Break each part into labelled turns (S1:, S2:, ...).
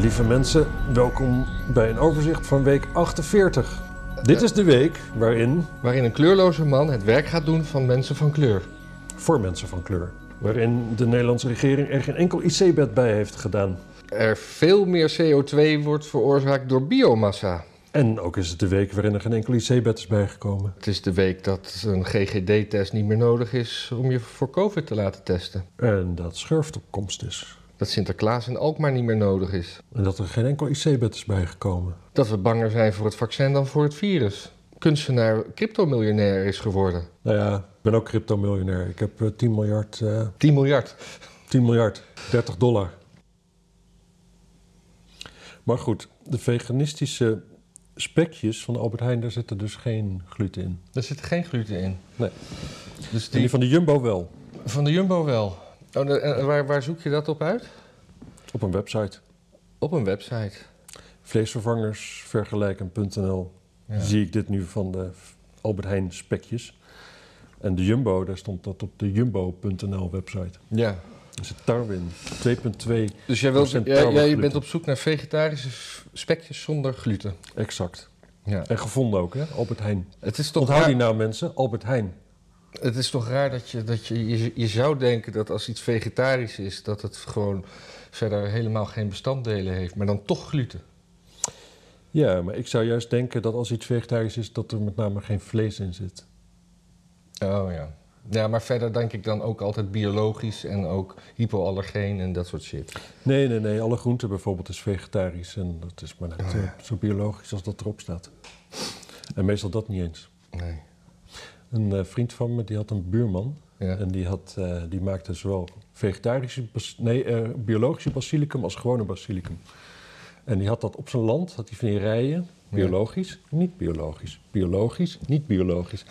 S1: lieve mensen, welkom bij een overzicht van week 48. Dit is de week waarin,
S2: Waarin een kleurloze man het werk gaat doen van mensen van kleur.
S1: voor mensen van kleur, waarin de Nederlandse regering er geen enkel IC-bed bij heeft gedaan.
S2: Er veel meer CO2 wordt veroorzaakt door biomassa.
S1: En ook is het de week waarin er geen enkel IC-bed is bijgekomen.
S2: Het is de week dat een GGD-test niet meer nodig is om je voor COVID te laten testen.
S1: En dat schurft op komst is.
S2: Dat Sinterklaas in Alkmaar niet meer nodig is.
S1: En dat er geen enkel IC-bed is bijgekomen.
S2: Dat we banger zijn voor het vaccin dan voor het virus. Kunstenaar cryptomiljonair is geworden.
S1: Nou ja, ik ben ook crypto-miljonair. Ik heb eh, 10 miljard, eh
S2: 10 miljard.
S1: 10 miljard, 30 dollar. Maar goed, de veganistische spekjes van Albert Heijn, daar zitten dus geen gluten in.
S2: Er zit geen gluten in.
S1: Nee.
S2: Dus
S1: En die van de Jumbo wel,
S2: van de Jumbo wel. Oh, de- waar, waar zoek je dat op uit?
S1: op een website.
S2: Op een website.
S1: Vleesvervangersvergelijken.nl
S2: Ja.
S1: zie ik dit nu van de Albert Heijn spekjes. En de Jumbo, daar stond dat op de jumbo.nl website.
S2: ja.
S1: Dus het Tarwin, 2,2
S2: Dus jij, wilt, jij, jij bent op zoek naar vegetarische spekjes zonder gluten.
S1: exact.
S2: Ja.
S1: En gevonden ook, hè? Albert Heijn.
S2: Het is toch
S1: Onthoud die nou mensen, Albert Heijn.
S2: Het is toch raar dat, je, dat je, je... Je zou denken dat als iets vegetarisch is... dat het gewoon verder helemaal geen bestanddelen heeft. Maar dan toch gluten.
S1: Ja, maar ik zou juist denken dat als iets vegetarisch is, dat er met name geen vlees in zit.
S2: Oh ja. Ja, maar verder denk ik dan ook altijd biologisch... en ook hypoallergeen en dat soort shit.
S1: Nee, nee, nee. Alle groenten bijvoorbeeld is vegetarisch. En dat is maar net
S2: Oh, ja.
S1: zo biologisch als dat erop staat. En meestal dat niet eens.
S2: Nee.
S1: Een eh, vriend van me die had een buurman.
S2: Ja.
S1: En die, had, eh, die maakte zowel vegetarische, nee, eh, biologische basilicum als gewone basilicum. En die had dat op zijn land, had hij van die rijen, biologisch, niet biologisch, biologisch, niet biologisch.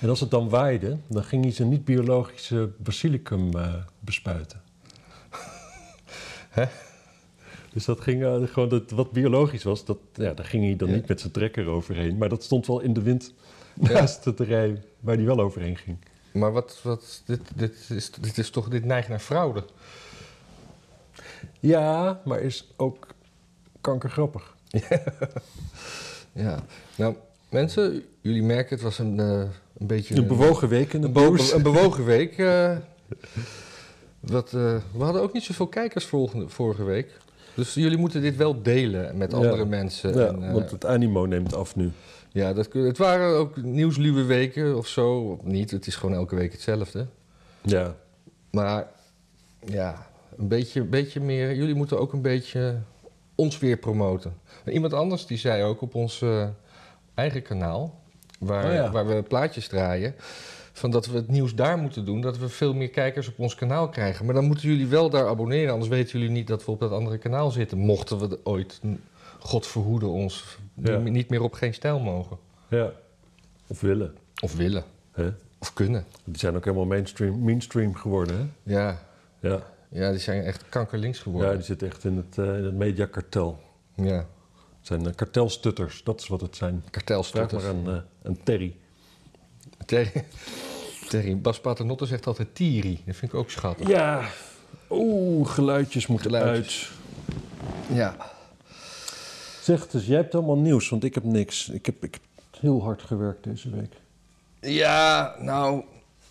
S1: En als het dan waaide, dan ging hij zijn niet-biologische basilicum bespuiten.
S2: Hè?
S1: Dus dat ging gewoon, dat, wat biologisch was, dat, ja, daar ging hij dan
S2: Ja.
S1: niet met zijn trekker overheen. Maar dat stond wel in de wind. naast het rij waar hij wel overheen ging.
S2: Maar wat... wat dit, dit, is, dit is toch... Dit neigt naar fraude.
S1: Ja, maar is ook kankergrappig.
S2: Ja. Nou, mensen, jullie merken... Het was een, eh, een beetje...
S1: Een bewogen week in de
S2: Een, een bewogen week. eh. wat, eh, we hadden ook niet zoveel kijkers volgende, vorige week. Dus jullie moeten dit wel delen met
S1: Ja.
S2: andere mensen.
S1: Ja,
S2: en,
S1: want het animo neemt af nu.
S2: Ja, dat, het waren ook nieuwsluwe weken of zo. Of niet, het is gewoon elke week hetzelfde.
S1: Ja,
S2: Maar ja, een beetje, beetje meer. Jullie moeten ook een beetje ons weer promoten. En iemand anders die zei ook op ons eh, eigen kanaal, waar,
S1: Oh ja.
S2: waar we plaatjes draaien, van dat we het nieuws daar moeten doen, dat we veel meer kijkers op ons kanaal krijgen. Maar dan moeten jullie wel daar abonneren, anders weten jullie niet dat we op dat andere kanaal zitten. Mochten we ooit, God verhoede ons,
S1: Ja.
S2: niet meer op geen stijl mogen.
S1: ja. Of willen.
S2: Of willen. Of kunnen.
S1: Die zijn ook helemaal mainstream, mainstream geworden. Hè?
S2: Ja,
S1: Ja.
S2: ja die zijn echt kankerlinks
S1: ja,
S2: geworden.
S1: die zitten echt in het, eh, in het mediakartel.
S2: Ja,
S1: Het zijn eh, kartelstutters, dat is wat het zijn. Vraag
S2: kartelstutters.
S1: maar aan, eh, aan Terry.
S2: Terry, Terry Bas Paternotte zegt altijd Tiri. Dat vind ik ook schattig.
S1: Ja. Oeh, geluidjes moeten
S2: Geluidjes. Ja.
S1: Zeg dus, jij hebt allemaal nieuws, want ik heb niks. Ik heb, ik heb heel hard gewerkt deze week.
S2: Ja, nou,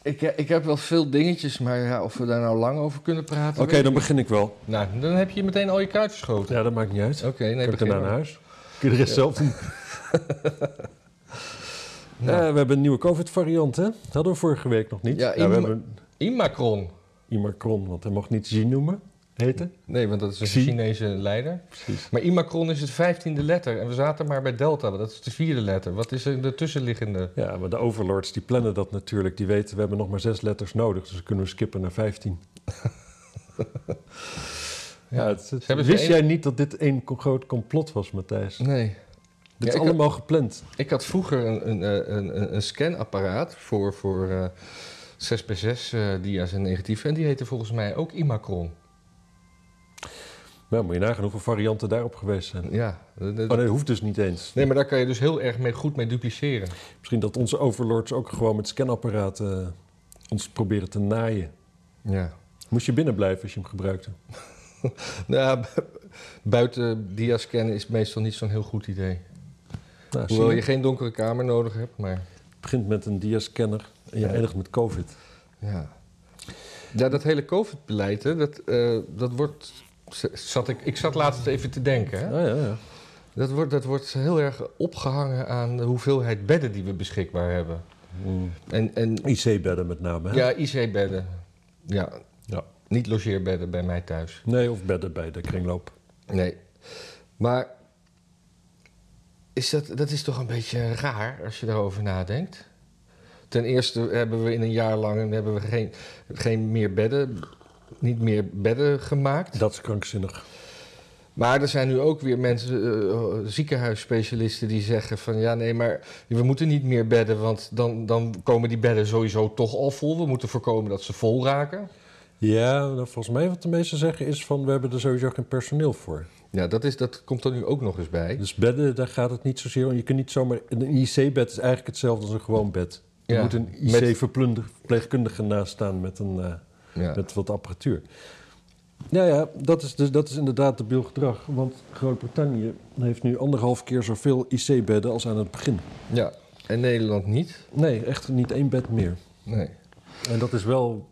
S2: ik, ik heb wel veel dingetjes, maar ja, of we daar nou lang over kunnen praten.
S1: Oké,
S2: weet ik
S1: dan begin ik wel.
S2: Nou, dan heb je meteen al je kaart verschoten.
S1: Ja, dat maakt niet uit.
S2: Oké, nee,
S1: Kan ik daarna naar huis? Kun je de rest zelf doen?
S2: Nou.
S1: We hebben een nieuwe COVID-variant, hè? Dat hadden we vorige week nog niet.
S2: Ja,
S1: Nou, we hebben
S2: Imacron.
S1: Imacron, want hij mocht niet Xi noemen, heten.
S2: Nee, want dat is een
S1: Xi.
S2: Chinese leider.
S1: Precies.
S2: Maar Imacron is het vijftiende letter. En we zaten maar bij Delta, dat is de vierde letter. Wat is er de tussenliggende?
S1: Ja, maar de overlords die plannen dat natuurlijk. Die weten, we hebben nog maar zes letters nodig, dus kunnen we skippen naar 15. ja, het, het- wist
S2: een-
S1: jij niet dat dit één groot complot was, Matthijs?
S2: Nee.
S1: Dit
S2: Ja,
S1: is allemaal gepland.
S2: Ik had vroeger een, een, eh, een, een, scanapparaat voor, voor eh 6x6 eh, dia's en negatieven. En die heette volgens mij ook Imacron.
S1: Maar moet je nagaan hoeveel varianten daarop geweest zijn.
S2: Ja. de-
S1: Oh nee, dat hoeft dus niet eens.
S2: Nee, maar daar kan je dus heel erg mee, goed mee dupliceren.
S1: Misschien dat onze overlords ook gewoon met scanapparaten eh, ons proberen te naaien.
S2: Ja.
S1: Moest je binnen blijven als je hem gebruikte?
S2: Nou, buiten dia scannen is meestal niet zo'n heel goed idee.
S1: Nou,
S2: Hoewel
S1: je,
S2: je geen donkere kamer nodig hebt, maar
S1: het begint met een dia-scanner en je
S2: Ja.
S1: eindigt met COVID.
S2: ja. Ja, dat hele COVID-beleid, hè, dat, eh, dat wordt... Zat ik, ik zat laatst even te denken, hè?
S1: Ah, ja, ja.
S2: Dat wordt, dat wordt heel erg opgehangen aan de hoeveelheid bedden die we beschikbaar hebben.
S1: Mm.
S2: En, en
S1: IC-bedden met name, hè?
S2: ja, IC-bedden. Ja,
S1: Ja.
S2: niet logeerbedden bij mij thuis.
S1: Nee, of bedden bij de kringloop.
S2: Nee. Maar is dat, dat is toch een beetje raar als je daarover nadenkt? Ten eerste hebben we in een jaar lang hebben we geen, geen meer bedden, niet meer bedden gemaakt.
S1: Dat is krankzinnig.
S2: Maar er zijn nu ook weer mensen, eh, ziekenhuisspecialisten, die zeggen van ja, nee, maar we moeten niet meer bedden, want dan, dan komen die bedden sowieso toch al vol. We moeten voorkomen dat ze vol raken.
S1: Ja, nou, volgens mij wat de meesten zeggen is van... we hebben er sowieso geen personeel voor.
S2: Ja, dat, is, dat komt er nu ook nog eens bij.
S1: Dus bedden, daar gaat het niet zozeer om. Je kunt niet zomaar... Een IC-bed is eigenlijk hetzelfde als een gewoon bed.
S2: Ja,
S1: moet een
S2: met-
S1: IC-verpleegkundige naast staan met, een, eh,
S2: Ja.
S1: met wat apparatuur. Ja, ja, dat is, dus, dat is inderdaad debiel gedrag. Want Groot-Brittannië heeft nu anderhalf keer zoveel IC-bedden als aan het begin.
S2: ja, en Nederland niet.
S1: Nee, echt niet één bed meer.
S2: Nee.
S1: En dat is wel...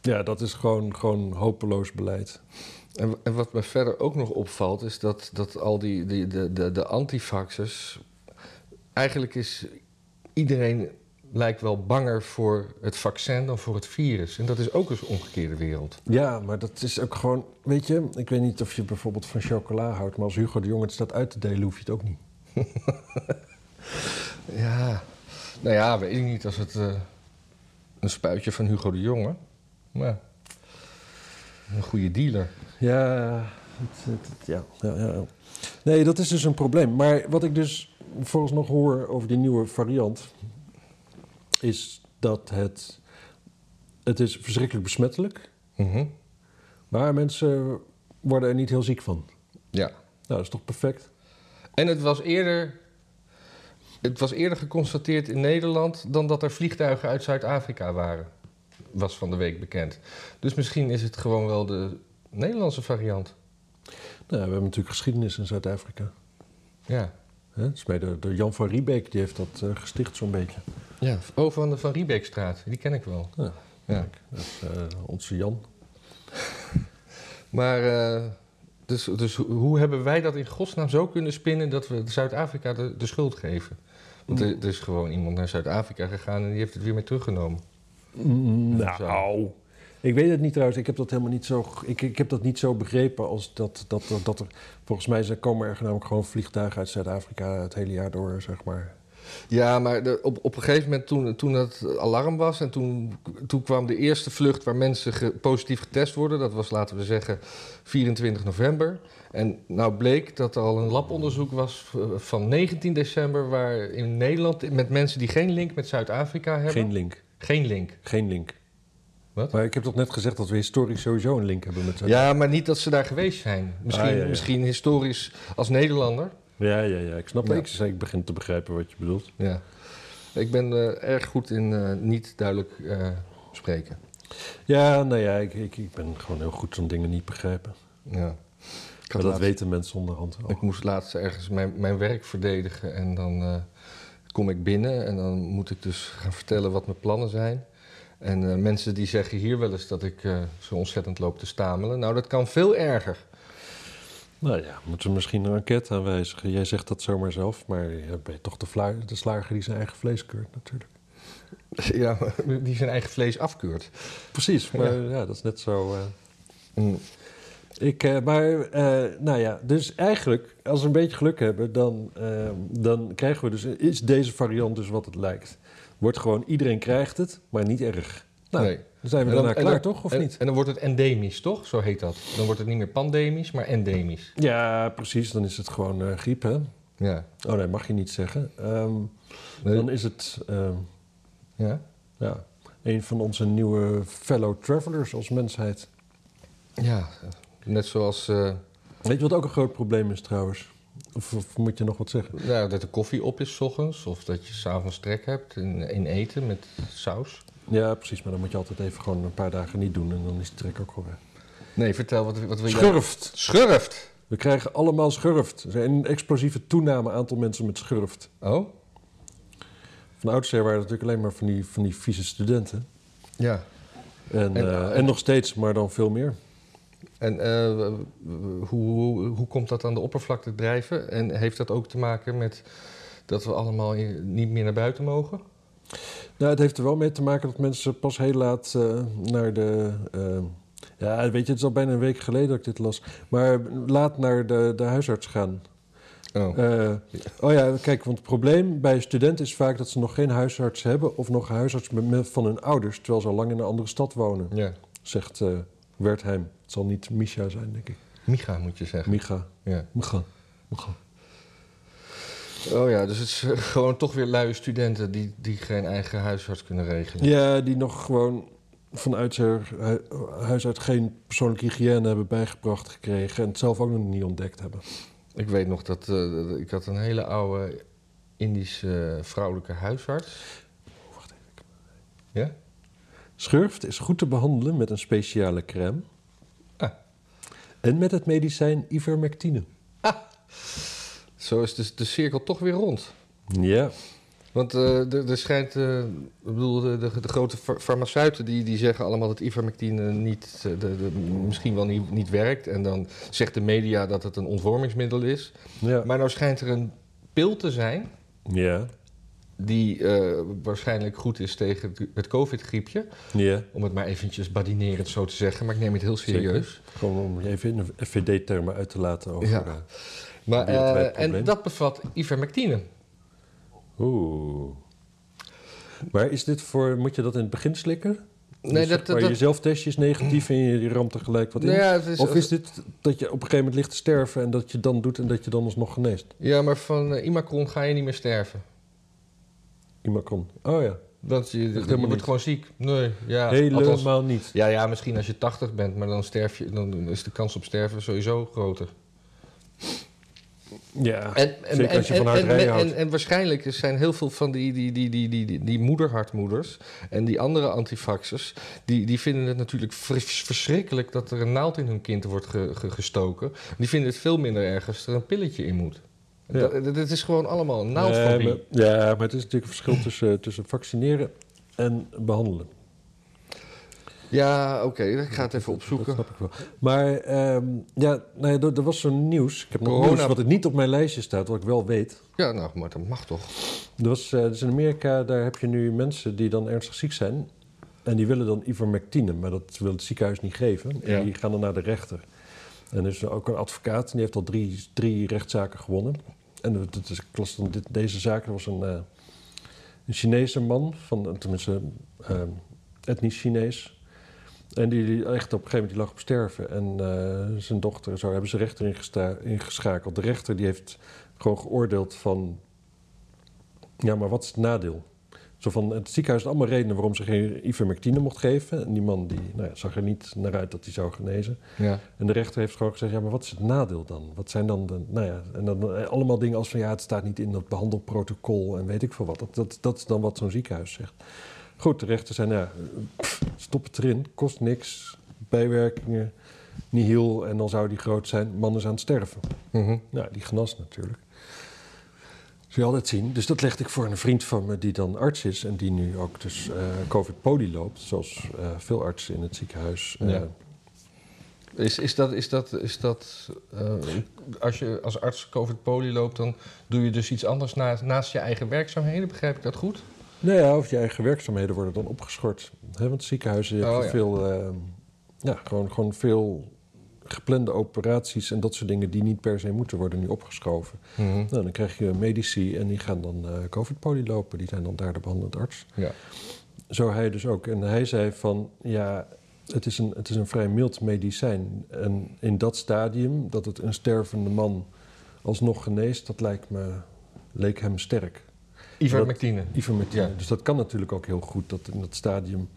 S1: Ja, dat is gewoon, gewoon hopeloos beleid.
S2: En, en wat me verder ook nog opvalt, is dat, dat al die, die, de, de, de antivaxers. Eigenlijk is iedereen lijkt wel banger voor het vaccin dan voor het virus. En dat is ook eens een omgekeerde wereld.
S1: Ja, maar dat is ook gewoon... Weet je, ik weet niet of je bijvoorbeeld van chocola houdt... maar als Hugo de Jonge het staat uit te delen, hoef je het ook niet.
S2: Ja, nou ja, weet ik niet als het eh, een spuitje van Hugo de Jonge. Maar een goede dealer.
S1: Ja, het, het- het- ja, ja, ja, ja. Nee, dat is dus een probleem. Maar wat ik dus volgens nog hoor over die nieuwe variant... is dat het... Het is verschrikkelijk besmettelijk...
S2: Mhm.
S1: maar mensen worden er niet heel ziek van.
S2: Ja.
S1: Nou, dat is toch perfect?
S2: En het was eerder. Het was eerder geconstateerd in Nederland dan dat er vliegtuigen uit Zuid-Afrika waren. Was van de week bekend. Dus misschien is het gewoon wel de Nederlandse variant.
S1: Nou, we hebben natuurlijk geschiedenis in Zuid-Afrika.
S2: Ja.
S1: Hè? Het is Jan van Riebeek, die heeft dat eh, gesticht zo'n beetje.
S2: Ja. Oh, van de Van Riebeekstraat. Die ken ik wel.
S1: Ja.
S2: Ja.
S1: Dat is eh, onze Jan.
S2: Maar. eh, dus, dus hoe- hebben wij dat in godsnaam zo kunnen spinnen dat we Zuid-Afrika de, de schuld geven? Want er, er is gewoon iemand naar Zuid-Afrika gegaan en die heeft het weer mee teruggenomen.
S1: Nou, ik weet het niet trouwens. Ik heb dat helemaal niet zo, ik, ik heb dat niet zo begrepen als dat, dat, dat, dat er... Volgens mij komen er namelijk gewoon vliegtuigen uit Zuid-Afrika het hele jaar door, zeg maar.
S2: Ja, maar de- op, op een gegeven moment toen, toen het alarm was... en toen, toen kwam de eerste vlucht waar mensen ge- positief getest worden... dat was, laten we zeggen, 24 november. En nou bleek dat er al een labonderzoek was van 19 december... waar in Nederland met mensen die geen link met Zuid-Afrika hebben...
S1: Geen link.
S2: Geen link.
S1: Geen link.
S2: Wat?
S1: Maar ik heb toch net gezegd dat we historisch sowieso een link hebben met Zuid-Afrika.
S2: Ja, maar niet dat ze daar geweest zijn. Misschien,
S1: Ah, ja, ja.
S2: misschien historisch als Nederlander.
S1: Ja, ja, ja. Ik snap het. Ik, begin te begrijpen wat je bedoelt.
S2: Ja. Ik ben eh, erg goed in eh, niet duidelijk eh, spreken.
S1: Ja, nou ja, ik, ik, ik ben gewoon heel goed zo'n dingen niet begrijpen.
S2: Ja.
S1: Maar dat
S2: laatst-
S1: weten mensen onderhand wel.
S2: ik moest laatst ergens mijn, mijn werk verdedigen en dan kom ik binnen en dan moet ik dus gaan vertellen wat mijn plannen zijn. En mensen die zeggen hier wel eens dat ik zo ontzettend loop te stamelen. Nou, dat kan veel erger.
S1: Nou ja, moeten we misschien een enquête aanwijzigen. Jij zegt dat zomaar zelf, maar je bent toch de, de slager die zijn eigen vlees keurt natuurlijk.
S2: ja, die zijn eigen vlees afkeurt.
S1: Precies, maar ja, dat is net zo... eh.
S2: Mm.
S1: Ik, eh, maar, eh, nou ja, dus eigenlijk, als we een beetje geluk hebben, dan, dan krijgen we dus, is deze variant dus wat het lijkt. Wordt gewoon, iedereen krijgt het, maar niet erg. Nou,
S2: Nee.
S1: dan zijn we
S2: dan-
S1: daarna klaar,
S2: dan-
S1: toch? Of
S2: en,
S1: niet?
S2: En dan wordt het endemisch, toch? Zo heet dat. Dan wordt het niet meer pandemisch, maar endemisch.
S1: Ja, precies. Dan is het gewoon eh, griep, hè?
S2: Ja.
S1: Oh nee, mag je niet zeggen. Ehm,
S2: Nee.
S1: Dan is het, ehm,
S2: ja.
S1: ja, een van onze nieuwe fellow travelers als mensheid.
S2: Ja, net zoals eh,
S1: Weet je wat ook een groot probleem is trouwens? Of, of moet je nog wat zeggen?
S2: ja, dat de koffie op is 's ochtends. Of dat je s'avonds trek hebt in, in eten met saus.
S1: Ja, precies. Maar dan moet je altijd even gewoon een paar dagen niet doen en dan is die trek ook wel weg.
S2: Nee, vertel, wat, wat wil jij?
S1: Schurft.
S2: Schurft!
S1: We krijgen allemaal schurft. Er zijn een explosieve toename aantal mensen met schurft.
S2: Oh?
S1: Van oudsher waren het natuurlijk alleen maar van die, van die vieze studenten.
S2: Ja.
S1: En,
S2: En,
S1: eh,
S2: eh,
S1: en nog steeds, maar dan veel meer.
S2: En eh, hoe, hoe, hoe komt dat aan de oppervlakte drijven? En heeft dat ook te maken met dat we allemaal niet meer naar buiten mogen?
S1: Nou, het heeft er wel mee te maken dat mensen pas heel laat eh, naar de. eh, ja, weet je, het is al bijna een week geleden dat ik dit las. Maar laat naar de, de huisarts gaan.
S2: Oh.
S1: Eh, oh ja, kijk, want het probleem bij studenten is vaak dat ze nog geen huisarts hebben. of nog een huisarts van hun ouders. terwijl ze al lang in een andere stad wonen,
S2: Ja.
S1: zegt Wertheim. Het zal niet Misha zijn, denk ik.
S2: Micha moet je zeggen.
S1: Micha.
S2: Ja.
S1: Micha. Micha.
S2: Oh ja, dus het is eh, gewoon toch weer luie studenten die, die geen eigen huisarts kunnen regelen.
S1: Ja, die nog gewoon vanuit zijn hu- huis uit geen persoonlijke hygiëne hebben bijgebracht gekregen. en het zelf ook nog niet ontdekt hebben.
S2: Ik weet nog dat eh, ik had een hele oude Indische vrouwelijke huisarts.
S1: Wacht even.
S2: Ja?
S1: Schurft is goed te behandelen met een speciale crème.
S2: Ah.
S1: En met het medicijn ivermectine.
S2: Zo is de, de cirkel toch weer rond.
S1: Ja,
S2: Want eh, er er schijnt, eh, ik bedoel, de, de, de grote far- farmaceuten die, die zeggen allemaal dat ivermectine niet, eh, de, de, misschien wel niet, niet werkt. En dan zegt de media dat het een ontwormingsmiddel is.
S1: ja,
S2: Maar nou schijnt er een pil te zijn
S1: ja,
S2: die eh, waarschijnlijk goed is tegen het- covid-griepje.
S1: ja.
S2: Om het maar eventjes badinerend zo te zeggen, maar ik neem het heel serieus.
S1: Gewoon om even in FVD-termen uit te laten over...
S2: Ja. Maar, eh, en dat bevat ivermectine.
S1: Oeh. Maar is dit voor... Moet je dat in het begin slikken?
S2: Nee,
S1: Dus
S2: dat, dat,
S1: je zelftestje is negatief en je, ramt er gelijk wat in?
S2: nou ja, is,
S1: Of is dit dat je op een gegeven moment ligt te sterven... en dat je dan doet en dat je dan alsnog geneest?
S2: ja, maar van uh, Imacron ga je niet meer sterven.
S1: Imacron. Oh ja.
S2: Want je, je wordt
S1: niet.
S2: gewoon ziek. Nee, ja.
S1: Helemaal
S2: althans-
S1: niet.
S2: ja, ja, misschien als je 80 bent, maar dan, sterf je, dan is de kans op sterven sowieso groter.
S1: Ja,
S2: En, en,
S1: zeker als je
S2: en, en, en, waarschijnlijk zijn heel veel van die, die, die, die, die, die, moederhartmoeders en die andere antifaxers, die, die vinden het natuurlijk verschrikkelijk dat er een naald in hun kind wordt ge- ge- gestoken. Die vinden het veel minder erg als er een pilletje in moet.
S1: Ja.
S2: Dat, is gewoon allemaal een
S1: Nee,
S2: naaldfobie.
S1: maar, ja, maar het is natuurlijk een verschil tussen, tussen vaccineren en behandelen.
S2: Ja, oké, ik ga het even
S1: Dat
S2: opzoeken.
S1: snap ik wel. Maar ehm, ja, nee, er, er was zo'n nieuws. Ik heb nog
S2: Corona-
S1: nieuws wat het niet op mijn lijstje staat, wat ik wel weet.
S2: Ja, nou, maar dat mag toch?
S1: Er was, eh, dus in Amerika, daar heb je nu mensen die dan ernstig ziek zijn. En die willen dan ivermectine, maar dat wil het ziekenhuis niet geven.
S2: Ja.
S1: En die gaan dan naar de rechter. En er is ook een advocaat, en die heeft al drie, drie rechtszaken gewonnen. En dat dat is, ik las dan dit, deze zaak, er was een, eh, een Chinese man, van, tenminste eh, etnisch Chinees. En die, die echt op een gegeven moment die lag op sterven. En eh, zijn dochter, zo hebben ze rechter ingesta- ingeschakeld. De rechter die heeft gewoon geoordeeld van... Ja, maar wat is het nadeel? Zo van, het ziekenhuis had allemaal redenen waarom ze geen ivermectine mocht geven. En die man die, nou ja, zag er niet naar uit dat hij zou genezen.
S2: Ja.
S1: En de rechter heeft gewoon gezegd, ja, maar wat is het nadeel dan? Wat zijn dan de, nou ja, en dan eh, allemaal dingen als van, ja, het staat niet in dat behandelprotocol en weet ik veel wat. Dat, dat, dat is dan wat zo'n ziekenhuis zegt. Goed, de rechter zei, nou pff, stop het erin, kost niks, bijwerkingen, nihil en dan zou die groot zijn, man is aan het sterven. Nou, die genas natuurlijk. Zul je altijd zien. Dus dat legde ik voor een vriend van me die dan arts is... en die nu ook dus eh covid-poli loopt... zoals eh, veel artsen in het ziekenhuis. eh,
S2: Ja. Is, is dat, is dat, is dat als je als arts COVID-poli loopt, dan doe je dus iets anders naast, naast je eigen werkzaamheden? Begrijp ik dat goed?
S1: Nou ja, of je eigen werkzaamheden worden dan opgeschort. Hè, want ziekenhuizen hebben
S2: Oh, ja.
S1: veel... eh, ja, gewoon, gewoon veel geplande operaties en dat soort dingen... die niet per se moeten worden nu opgeschoven. Nou, dan krijg je medici en die gaan dan eh covid-poli lopen. Die zijn dan daar de behandelend arts.
S2: Ja.
S1: Zo hij dus ook. En hij zei van, ja, het is een, het is een vrij mild medicijn. En in dat stadium, dat het een stervende man alsnog geneest... dat lijkt me, leek hem sterk.
S2: Ivermectine.
S1: Ivermectine.
S2: Ja.
S1: Dus dat kan natuurlijk ook heel goed, dat in dat stadium...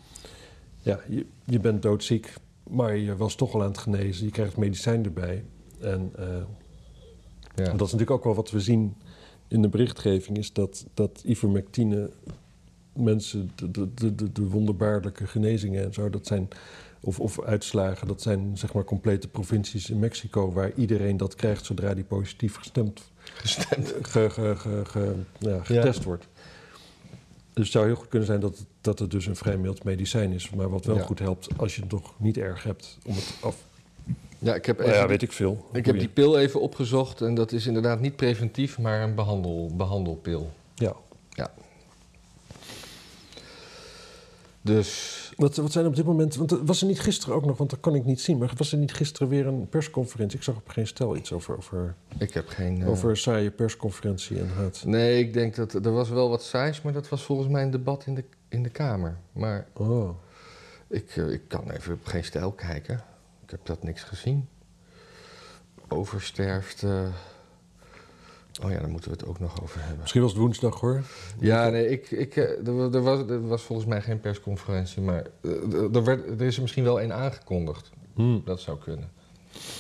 S1: Ja, je, je bent doodziek, maar je was toch al aan het genezen. Je krijgt medicijn erbij. En eh,
S2: Ja.
S1: dat is natuurlijk ook wel wat we zien in de berichtgeving... is dat, dat ivermectine mensen, de, de, de, de wonderbaarlijke genezingen en zo... dat zijn of, of uitslagen. Dat zijn zeg maar complete provincies in Mexico waar iedereen dat krijgt zodra die positief gestemd,
S2: Gestemd.
S1: ge, ge, ge, ge- ja, getest wordt. Dus het zou heel goed kunnen zijn dat het, dat het dus een vrij mild medicijn is. Maar wat wel
S2: Ja.
S1: goed helpt als je het nog niet erg hebt om het af.
S2: Ja, ik heb,
S1: Nou
S2: even
S1: ja, weet ik veel.
S2: ik heb die pil even opgezocht en dat is inderdaad niet preventief, maar een behandel, behandelpil.
S1: Ja.
S2: Dus
S1: Wat, wat zijn op dit moment... Want was er niet gisteren ook nog, want dat kan ik niet zien... maar was er niet gisteren weer een persconferentie? Ik zag op geen stel iets over, over,
S2: ik heb geen... eh,
S1: over saaie persconferentie en haat.
S2: Nee, ik denk dat er was wel wat saais, maar dat was volgens mij een debat in de, in de Kamer. Maar
S1: Oh.
S2: ik, eh, ik kan even op geen stijl kijken. Ik heb dat niks gezien. Oversterft. eh, Oh ja, daar moeten we het ook nog over hebben.
S1: Misschien was het woensdag hoor.
S2: Ja, nee, ik, ik, eh, er, wa- er, was, er was volgens mij geen persconferentie, maar eh, er, er werd, er is er misschien wel één aangekondigd.
S1: Hm.
S2: Dat zou kunnen.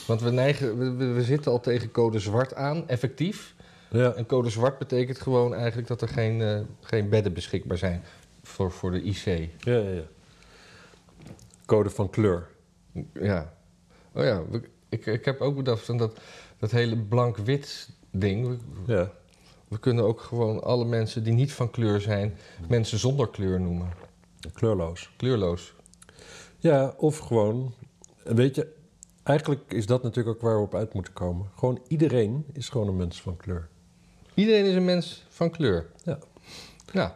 S2: Want we, neigen, we, zitten al tegen code zwart aan, effectief.
S1: Ja.
S2: En code zwart betekent gewoon eigenlijk dat er geen, eh, geen bedden beschikbaar zijn voor, voor de IC.
S1: Ja, ja, ja. Code van kleur.
S2: Ja. Oh ja, ik, ik heb ook bedacht van dat, dat hele blank-wit ding. We,
S1: Ja.
S2: we kunnen ook gewoon alle mensen die niet van kleur zijn, mensen zonder kleur noemen.
S1: Kleurloos.
S2: Kleurloos.
S1: Ja, of gewoon... Weet je, eigenlijk is dat natuurlijk ook waar we op uit moeten komen. Gewoon iedereen is gewoon een mens van kleur.
S2: Iedereen is een mens van kleur.
S1: Ja.
S2: Nou,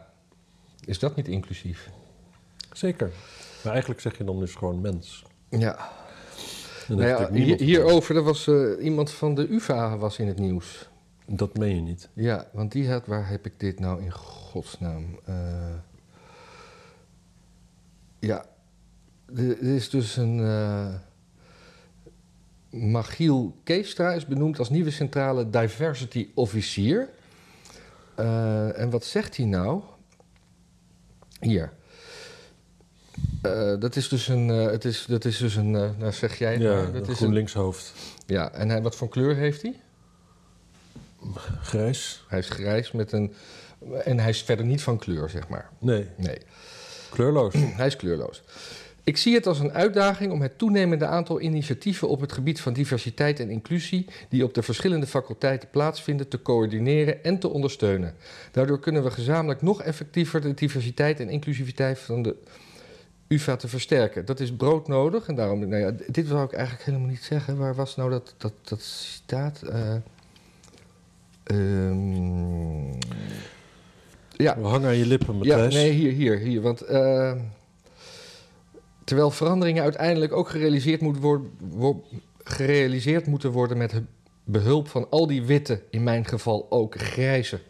S2: is dat niet inclusief?
S1: Zeker. Maar eigenlijk zeg je dan dus gewoon mens.
S2: Ja. Nou ja, hier, hierover, er was eh, iemand van de UvA was in het nieuws.
S1: Dat meen je niet.
S2: Ja, want die had, waar heb ik dit nou in godsnaam? Eh, ja, er is dus een. eh Magiel Keestra is benoemd als nieuwe centrale diversity officier. En wat zegt hij nou? Hier. Eh, dat is dus een. eh, het is, dat is dus een. eh, nou zeg jij
S1: Ja,
S2: Dat is een,
S1: GroenLinks-hoofd.
S2: ja, en hij, wat voor kleur heeft hij?
S1: Grijs?
S2: Hij is grijs met een. En hij is verder niet van kleur, zeg maar.
S1: Nee,
S2: Nee,
S1: kleurloos.
S2: hij is kleurloos. Ik zie het als een uitdaging om het toenemende aantal initiatieven op het gebied van diversiteit en inclusie die op de verschillende faculteiten plaatsvinden te coördineren en te ondersteunen. Daardoor kunnen we gezamenlijk nog effectiever de diversiteit en inclusiviteit van de UvA te versterken. Dat is broodnodig en daarom, nou ja, dit wou ik eigenlijk helemaal niet zeggen. Waar was nou dat, dat, dat citaat? Ehm, ja,
S1: We hangen aan je lippen,
S2: ja,
S1: Matthijs.
S2: nee, hier, hier, hier. Want eh, terwijl veranderingen uiteindelijk ook gerealiseerd, moet worden, wo- gerealiseerd moeten worden met hu- behulp van al die witte, in mijn geval ook grijze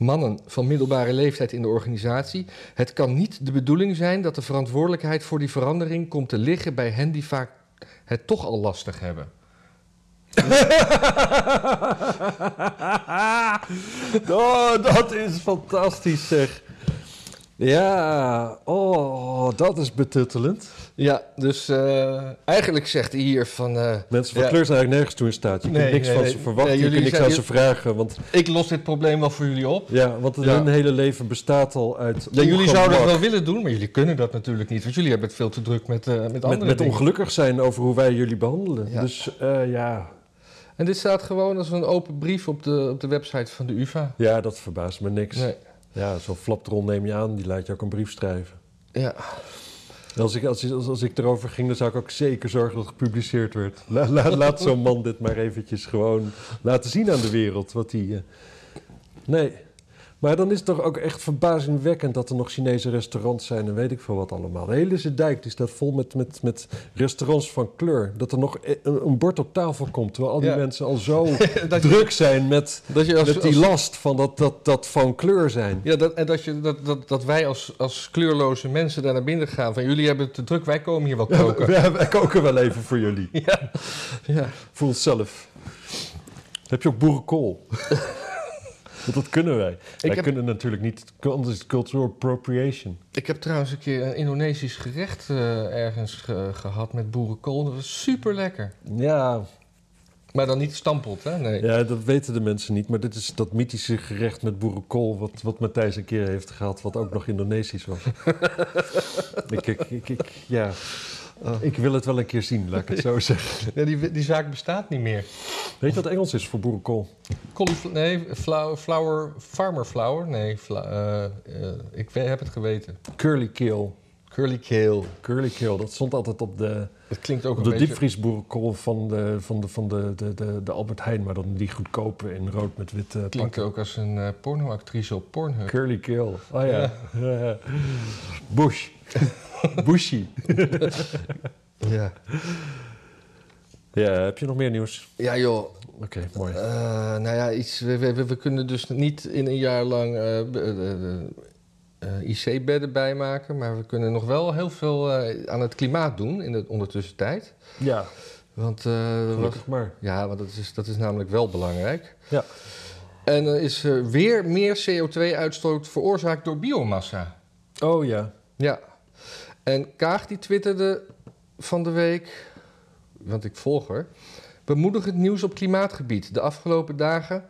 S2: mannen van middelbare leeftijd in de organisatie. Het kan niet de bedoeling zijn dat de verantwoordelijkheid voor die verandering komt te liggen bij hen die vaak het toch al lastig hebben.
S1: oh, dat is fantastisch zeg. Ja, oh, dat is betuttelend.
S2: Ja, dus eh, eigenlijk zegt hij hier van... eh,
S1: Mensen van
S2: Ja.
S1: kleur zijn eigenlijk nergens toe in staat. Je kunt niks
S2: nee,
S1: van
S2: nee.
S1: ze verwachten, je kunt niks aan ze vragen. Want,
S2: ik los dit probleem wel voor jullie op.
S1: ja, want
S2: Ja.
S1: hun hele leven bestaat al uit
S2: Ja, jullie zouden het wel willen doen, maar jullie kunnen dat natuurlijk niet. Want jullie hebben het veel te druk met, eh met andere
S1: met, met
S2: dingen.
S1: ongelukkig zijn over hoe wij jullie behandelen.
S2: Ja.
S1: Dus ja.
S2: En dit staat gewoon als een open brief op de, op de website van de UvA.
S1: ja, dat verbaast me niks.
S2: Nee.
S1: Ja, zo'n flapdrol neem je aan, die laat je ook een brief schrijven.
S2: Ja.
S1: Als ik, als, als, als ik erover ging, dan zou ik ook zeker zorgen dat het gepubliceerd werd. La- la- laat zo'n man dit maar eventjes gewoon laten zien aan de wereld. Wat hij. eh, Nee. Maar dan is het toch ook echt verbazingwekkend dat er nog Chinese restaurants zijn en weet ik veel wat allemaal. De hele Zeedijk die staat vol met, met, met restaurants van kleur. Dat er nog e- een, een bord op tafel komt, terwijl al die
S2: Ja.
S1: mensen al zo
S2: je,
S1: druk zijn met,
S2: dat je als,
S1: met die
S2: als-
S1: last van dat, dat, dat van kleur zijn.
S2: ja, dat, en dat, je, dat, dat, dat wij als, als kleurloze mensen daar naar binnen gaan. Van jullie hebben het te druk, wij komen hier wel koken.
S1: We, we koken wel even voor jullie.
S2: Ja. ja.
S1: Voor onszelf. Heb je ook boerenkool? Want dat kunnen wij. wij
S2: heb-
S1: kunnen natuurlijk niet, anders is het cultural appropriation.
S2: Ik heb trouwens een keer een Indonesisch gerecht eh, ergens ge- gehad met boerenkool. Dat was super lekker.
S1: Ja,
S2: Maar dan niet stampot, hè? Nee.
S1: ja, dat weten de mensen niet. Maar dit is dat mythische gerecht met boerenkool... wat, wat Matthijs een keer heeft gehad, wat ook nog Indonesisch was. ik, ik, ik, ik- ja.
S2: Oh.
S1: Ik wil het wel een keer zien, laat ik het zo zeggen.
S2: Ja, die, die zaak bestaat niet meer.
S1: Weet je wat Engels is voor boerenkool?
S2: Caulifl- nee, flower, flower, farmer flower? Nee, eh, eh, ik heb het geweten.
S1: Curly kale.
S2: Curly kale.
S1: Curly kale, dat stond altijd op de,
S2: Het klinkt ook
S1: op
S2: een
S1: de
S2: beetje...
S1: diepvriesboerenkool van, de, van, de, van de, de, de, de Albert Heijn. Maar dan die goedkope in rood met witte
S2: Klinkt
S1: pakken.
S2: ook als een eh, pornoactrice op Pornhub.
S1: Curly kale. Oh ja. ja. Bush. Bushy.
S2: Ja.
S1: Ja, heb je nog meer nieuws?
S2: Ja, joh.
S1: Oké, mooi.
S2: Eh, nou ja, iets, we, we, we kunnen dus niet in een jaar lang eh, eh, IC-bedden bijmaken. Maar we kunnen nog wel heel veel eh, aan het klimaat doen in de ondertussentijd.
S1: Ja,
S2: Want,
S1: gelukkig maar.
S2: ja, want dat is, dat is namelijk wel belangrijk.
S1: Ja.
S2: En er is weer meer CO2-uitstoot veroorzaakt door biomassa.
S1: Oh ja.
S2: Ja. En Kaag die twitterde van de week, want ik volg haar, bemoedigend nieuws op klimaatgebied. De afgelopen dagen,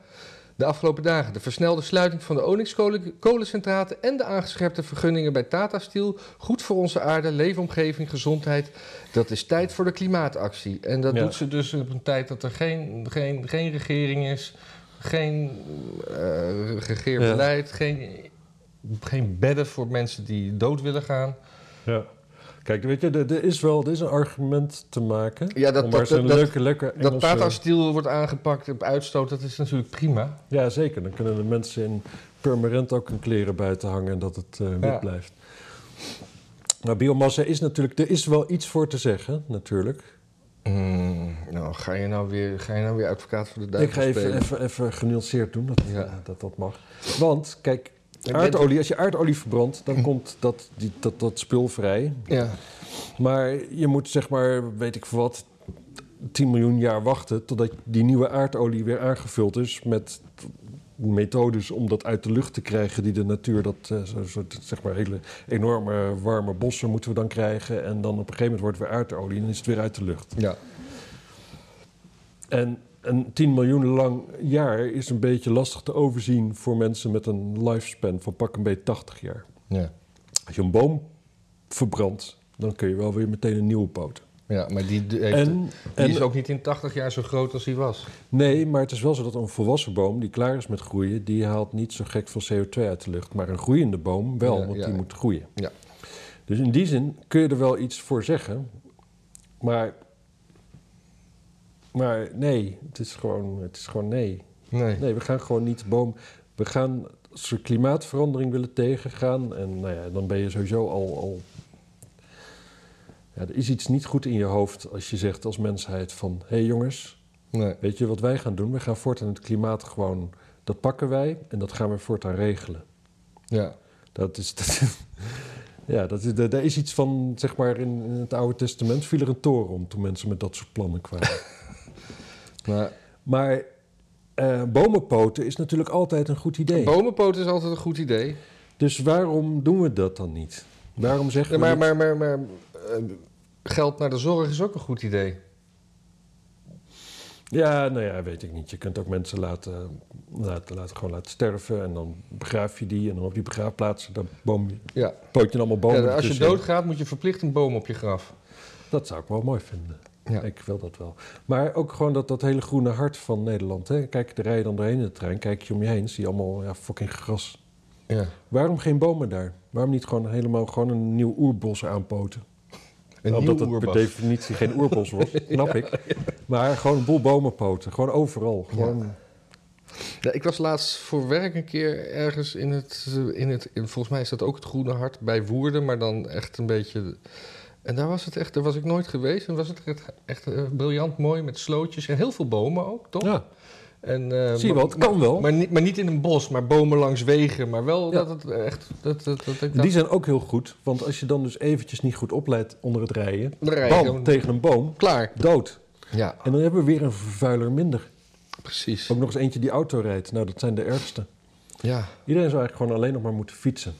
S2: de afgelopen dagen, de versnelde sluiting van de Onyx-kolencentrale en de aangescherpte vergunningen bij Tata Steel. Goed voor onze aarde, leefomgeving, gezondheid. Dat is tijd voor de klimaatactie. En dat
S1: Ja.
S2: doet ze dus op een tijd dat er geen, geen, geen regering is, geen eh regeerbeleid, geen, geen bedden voor mensen die dood willen gaan.
S1: Ja. Kijk, weet je, er, is wel er is een argument te maken.
S2: Ja, dat-
S1: om
S2: dat- dat-
S1: leuke, lekker
S2: Dat
S1: Engelse...
S2: Tata Steel wordt aangepakt op uitstoot, dat is natuurlijk prima.
S1: Ja, zeker. Dan kunnen de mensen in permanent ook hun kleren buiten hangen en dat het eh, wit
S2: Ja.
S1: blijft. Maar biomassa is natuurlijk... Er is wel iets voor te zeggen, natuurlijk.
S2: Mm, nou, ga je nou weer, ga je nou weer advocaat voor de duivel
S1: Ik ga even, even, even genuanceerd doen, dat,
S2: Ja.
S1: dat dat mag. Want, kijk, aardolie, als je aardolie verbrandt... dan komt dat, die, dat, dat spul vrij.
S2: Ja,
S1: Maar je moet zeg maar, weet ik wat, 10 miljoen jaar wachten totdat die nieuwe aardolie weer aangevuld is met methodes om dat uit de lucht te krijgen die de natuur dat eh, zo, zeg maar hele enorme warme bossen moeten we dan krijgen en dan op een gegeven moment wordt het weer aardolie en is het weer uit de lucht.
S2: ja.
S1: En een 10 miljoen lang jaar is een beetje lastig te overzien voor mensen met een lifespan van pak een beetje 80 jaar.
S2: ja.
S1: Als je een boom verbrandt, dan kun je wel weer meteen een nieuwe poten.
S2: Ja, maar die, die heeft-
S1: En,
S2: die
S1: en
S2: is ook niet in 80 jaar zo groot als hij was.
S1: Nee, maar het is wel zo dat een volwassen boom die klaar is met groeien, die haalt niet zo gek veel CO2 uit de lucht. Maar een groeiende boom wel,
S2: Ja,
S1: want
S2: ja.
S1: die moet groeien.
S2: Ja.
S1: Dus in die zin kun je er wel iets voor zeggen. Maar, maar nee, het is, gewoon, het is gewoon nee.
S2: Nee.
S1: Nee, we gaan gewoon niet boom. We gaan, als we klimaatverandering willen tegengaan, en nou ja, dan ben je sowieso al. al ja, er is iets niet goed in je hoofd als je zegt als mensheid van... hé hey jongens,
S2: nee.
S1: Weet je wat wij gaan doen? We gaan voortaan het klimaat gewoon... Dat pakken wij en dat gaan we voortaan regelen.
S2: Ja.
S1: Dat is... Dat, ja, dat is, daar is iets van, zeg maar, in, in het Oude Testament viel er een toren om toen mensen met dat soort plannen kwamen.
S2: Maar
S1: maar eh, bomenpoten is natuurlijk altijd een goed idee.
S2: bomenpoot is altijd een goed idee.
S1: Dus waarom doen we dat dan niet? Waarom zeggen
S2: Ja,
S1: we
S2: maar
S1: niet-
S2: maar, maar, maar eh, geld naar de zorg is ook een goed idee.
S1: Ja, nou ja, weet ik niet. Je kunt ook mensen laten, laten, laten, gewoon laten sterven... en dan begraaf je die en dan op die begraafplaatsen... dan boom,
S2: Ja.
S1: poot je allemaal bomen
S2: Ja, als je doodgaat moet je verplicht een boom op je graf.
S1: Dat zou ik wel mooi vinden.
S2: Ja.
S1: Ik wil dat wel. Maar ook gewoon dat, dat hele groene hart van Nederland. Hè? Kijk, er rijden dan doorheen in de trein. Kijk je om je heen, zie je allemaal ja, fucking gras.
S2: Ja.
S1: Waarom geen bomen daar? Waarom niet gewoon helemaal gewoon een nieuw oerbos aanpoten?
S2: Een
S1: Omdat het per definitie geen oerbos was, snap ik. Maar gewoon een boel bomenpoten. Gewoon overal. Gewoon,
S2: Ja, ik was laatst voor werk een keer ergens in het, eh, in het... in- volgens mij is dat ook het Groene Hart bij Woerden, maar dan echt een beetje... En daar was het echt, daar was ik nooit geweest. En was het echt, echt eh, briljant mooi met slootjes en heel veel bomen ook, toch?
S1: ja,
S2: En, eh,
S1: zie je wel, het kan wel.
S2: Maar niet, maar niet in een bos, maar bomen langs wegen. Maar wel
S1: Ja.
S2: dat het echt... Dat, dat, dat, ik
S1: Die zijn ook heel goed. Want als je dan dus eventjes niet goed opleidt onder het rijden...
S2: Dan rij je
S1: bam,
S2: gewoon-
S1: tegen een boom,
S2: Klaar.
S1: dood.
S2: Ja,
S1: En dan hebben we weer een vervuiler minder.
S2: precies.
S1: Ook nog eens eentje die auto rijdt. Nou, dat zijn de ergste.
S2: Ja,
S1: Iedereen zou eigenlijk gewoon alleen nog maar moeten fietsen.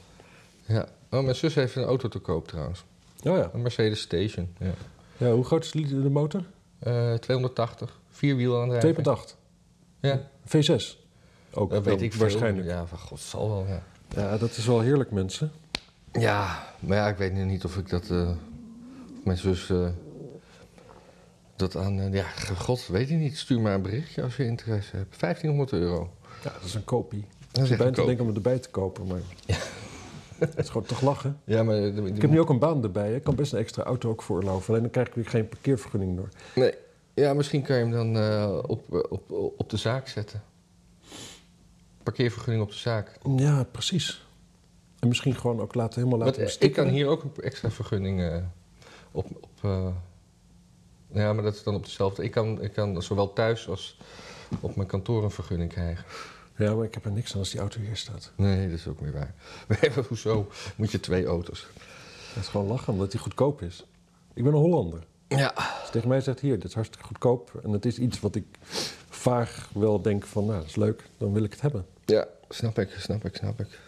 S2: ja. Oh, mijn zus heeft een auto te koop trouwens.
S1: Oh ja.
S2: Een Mercedes Station. Ja.
S1: ja hoe groot is de motor? 2.8.
S2: Eh 280. Vierwiel aandrijving. Ja,
S1: V6. Ook
S2: dat weet ik veel.
S1: waarschijnlijk.
S2: Ja, van god, zal wel, ja.
S1: Ja, dat is wel heerlijk, mensen.
S2: Ja, maar ja, ik weet nu niet of ik dat... eh, mijn zus eh, dat aan... ja, god, weet ik niet. Stuur maar een berichtje als je interesse hebt. 1500 euro.
S1: Ja, dat is een kopie.
S2: Dat is
S1: Ik
S2: echt
S1: ben te denken om het erbij te kopen, maar... Het is gewoon toch lachen.
S2: Ja, maar...
S1: Ik heb nu ook een baan erbij. hè. Ik kan best een extra auto ook veroorloven. Alleen dan krijg ik weer geen parkeervergunning door.
S2: Nee. Ja, misschien kan je hem dan eh, op, op, op, op de zaak zetten. Parkeervergunning op de zaak.
S1: Ja, precies. En misschien gewoon ook laten helemaal laten
S2: eh, ik kan hier ook een extra vergunning eh, op... op eh, ja, maar dat is dan op dezelfde... Ik kan, ik kan zowel thuis als op mijn kantoor een vergunning krijgen.
S1: Ja, maar ik heb er niks aan als die auto hier staat.
S2: Nee, dat is ook weer waar. Nee, maar hoezo moet je twee auto's?
S1: Dat is gewoon lachen, omdat die goedkoop is. Ik ben een Hollander.
S2: Ja.
S1: Als je tegen mij zegt, hier, dit is hartstikke goedkoop. En het is iets wat ik vaag wel denk van, nou, dat is leuk. Dan wil ik het hebben.
S2: Ja, snap ik, snap ik, snap ik.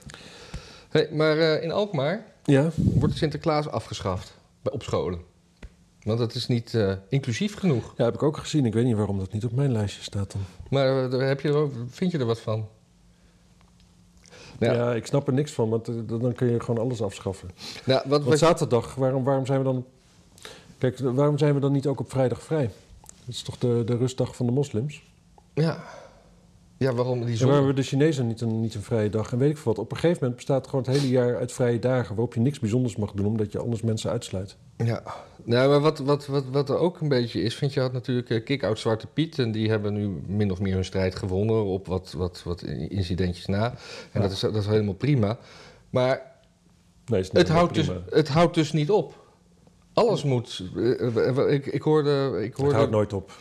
S2: Hey, maar eh, in Alkmaar
S1: Ja,
S2: wordt Sinterklaas afgeschaft bij- op scholen. Want dat is niet eh, inclusief genoeg.
S1: ja, heb ik ook gezien. Ik weet niet waarom dat niet op mijn lijstje staat dan.
S2: Maar eh, heb je, vind je er wat van? Nou,
S1: Ja, ik snap er niks van, want eh, dan kun je gewoon alles afschaffen.
S2: nou, wat,
S1: Want
S2: wat,
S1: zaterdag, waarom, waarom zijn we dan... Kijk, waarom zijn we dan niet ook op vrijdag vrij? Dat is toch de, de rustdag van de moslims?
S2: ja. Ja, waarom die
S1: En hebben de Chinezen niet een, niet een vrije dag? En weet ik veel wat. Op een gegeven moment bestaat gewoon het hele jaar uit vrije dagen... waarop je niks bijzonders mag doen, omdat je anders mensen uitsluit.
S2: Ja, nou, maar wat, wat, wat, wat er ook een beetje is, vind je had natuurlijk eh, Kick-Out Zwarte Piet. En die hebben nu min of meer hun strijd gewonnen op wat, wat, wat incidentjes na. En
S1: Ja.
S2: dat, is, dat is helemaal prima. Maar
S1: Nee,
S2: het
S1: helemaal
S2: houdt, dus, het houdt dus niet op. Alles moet. eh, eh, Ik, ik hoorde. Ik
S1: Het houdt
S2: hoorde,
S1: nooit op.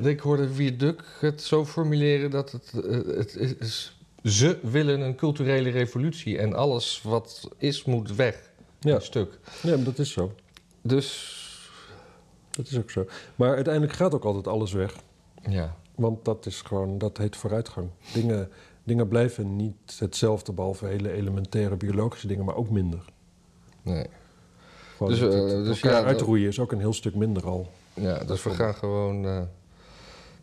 S1: Nee.
S2: ik hoorde Viaduc het zo formuleren dat het, eh, het is. Ze willen een culturele revolutie en alles wat is moet weg.
S1: Ja.
S2: Een stuk.
S1: ja, dat is zo.
S2: Dus
S1: Dat is ook zo. Maar uiteindelijk gaat ook altijd alles weg.
S2: ja.
S1: Want dat is gewoon, dat heet vooruitgang. Dingen, dingen blijven niet hetzelfde, behalve hele elementaire biologische dingen, maar ook minder.
S2: Nee.
S1: Gewoon
S2: Dus,
S1: het-
S2: eh,
S1: het
S2: dus
S1: elkaar
S2: ja,
S1: uitroeien is ook een heel stuk minder al.
S2: Ja, dus we gaan gewoon. eh,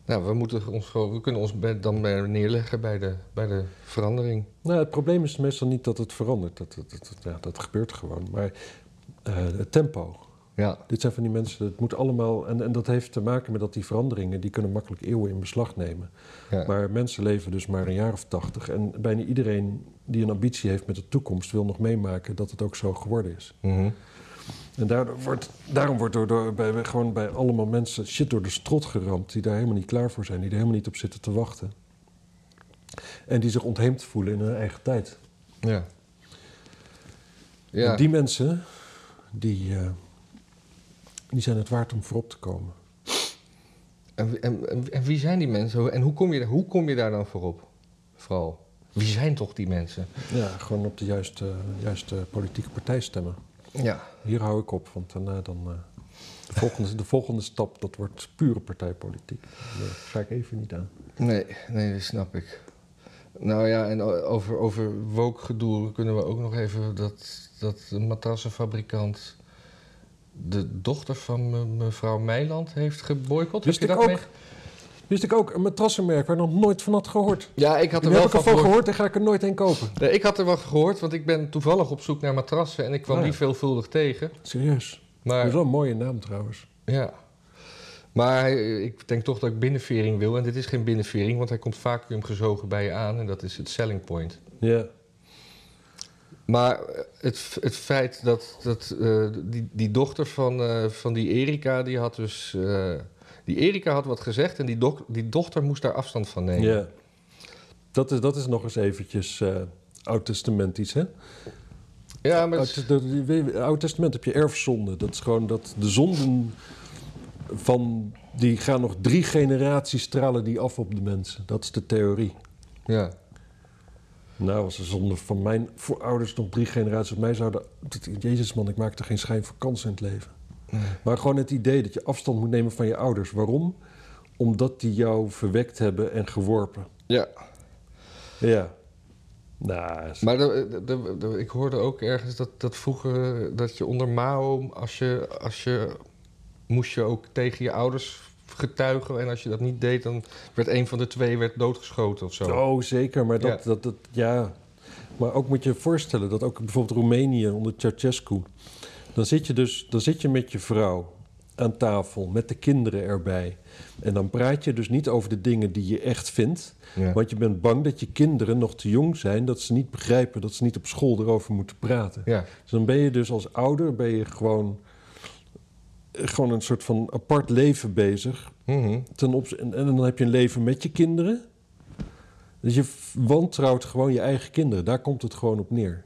S2: nou, we, moeten ons gewoon, we kunnen ons bij- dan bij neerleggen bij de, bij de verandering.
S1: Nou, het probleem is meestal niet dat het verandert. Dat, dat, dat, ja, dat gebeurt gewoon. Maar eh, het tempo.
S2: Ja.
S1: Dit zijn van die mensen, het moet allemaal... En, en dat heeft te maken met dat die veranderingen... die kunnen makkelijk eeuwen in beslag nemen.
S2: ja.
S1: Maar mensen leven dus maar een jaar of tachtig. En bijna iedereen die een ambitie heeft met de toekomst... wil nog meemaken dat het ook zo geworden is.
S2: Mhm.
S1: En daardoor wordt, daarom wordt door, door, bij, gewoon bij allemaal mensen shit door de strot geramd... die daar helemaal niet klaar voor zijn, die er helemaal niet op zitten te wachten. En die zich ontheemd voelen in hun eigen tijd.
S2: ja. Ja.
S1: En die mensen, die, eh, die zijn het waard om voorop te komen.
S2: En, en, en, wie zijn die mensen? En hoe kom, je, hoe kom je daar dan voor op? Vooral. Wie zijn toch die mensen?
S1: Ja, gewoon op de juiste, juiste politieke partij stemmen.
S2: Ja.
S1: Hier hou ik op, want daarna dan... eh, de, volgende, de volgende stap, dat wordt pure partijpolitiek. Daar ga ik even niet aan.
S2: Nee, nee, dat snap ik. Nou ja, en over, over woke gedoe kunnen we ook nog even dat, dat de matrassenfabrikant de dochter van me- mevrouw Meiland heeft geboycott.
S1: Wist
S2: Heb je
S1: ik
S2: dat
S1: ook.
S2: mee-
S1: Wist ik ook, een matrassenmerk waar ik nog nooit van had gehoord.
S2: Ja, ik had er wel
S1: heb ik
S2: van
S1: ervan
S2: gehoord.
S1: gehoord en ga ik er nooit heen kopen.
S2: Nee, ik had er wel gehoord, want ik ben toevallig op zoek naar matrassen en ik kwam
S1: Ah, ja.
S2: die veelvuldig tegen.
S1: Serieus. Dat is
S2: Maar
S1: wel een mooie naam trouwens.
S2: ja. Maar ik denk toch dat ik binnenvering wil. En dit is geen binnenvering, want hij komt vacuüm gezogen bij je aan. En dat is het selling point.
S1: Ja.
S2: Maar eh, het, het feit dat, dat eh, die, die dochter van, eh, van die Erika, die had dus... die Erika had wat gezegd en die, dok- die dochter moest daar afstand van nemen.
S1: ja. Dat, is, dat is nog eens eventjes eh oud-testamentisch, hè?
S2: Ja, maar het
S1: Oud,
S2: is-
S1: de- de- de- Oud Testament heb je erfzonde. Dat is gewoon dat de zonden van... die gaan nog drie generaties stralen die af op de mensen. Dat is de theorie.
S2: ja.
S1: Nou, als de zonde van mijn voorouders nog drie generaties op mij zouden... Jezus man, ik maak er geen schijn van kans in het leven. Maar gewoon het idee dat je afstand moet nemen van je ouders. Waarom? Omdat die jou verwekt hebben en geworpen.
S2: ja.
S1: Ja. Nou, is-
S2: Maar de, de- ik hoorde ook ergens dat, dat vroeger dat je onder Mao, als je, als je moest je ook tegen je ouders getuigen. En als je dat niet deed, dan werd een van de twee werd doodgeschoten of zo.
S1: Oh, zeker. Maar dat,
S2: Ja.
S1: dat, dat, ja. Maar ook moet je je voorstellen dat ook bijvoorbeeld Roemenië onder Ceausescu... Dan zit je dus dan zit je met je vrouw aan tafel, met de kinderen erbij. En dan praat je dus niet over de dingen die je echt vindt.
S2: Ja.
S1: Want je bent bang dat je kinderen nog te jong zijn, dat ze niet begrijpen dat ze niet op school erover moeten praten.
S2: Ja.
S1: Dus dan ben je dus als ouder ben je gewoon, gewoon een soort van apart leven bezig. Ten opz- en, en dan heb je een leven met je kinderen. Dus je wantrouwt gewoon je eigen kinderen. Daar komt het gewoon op neer.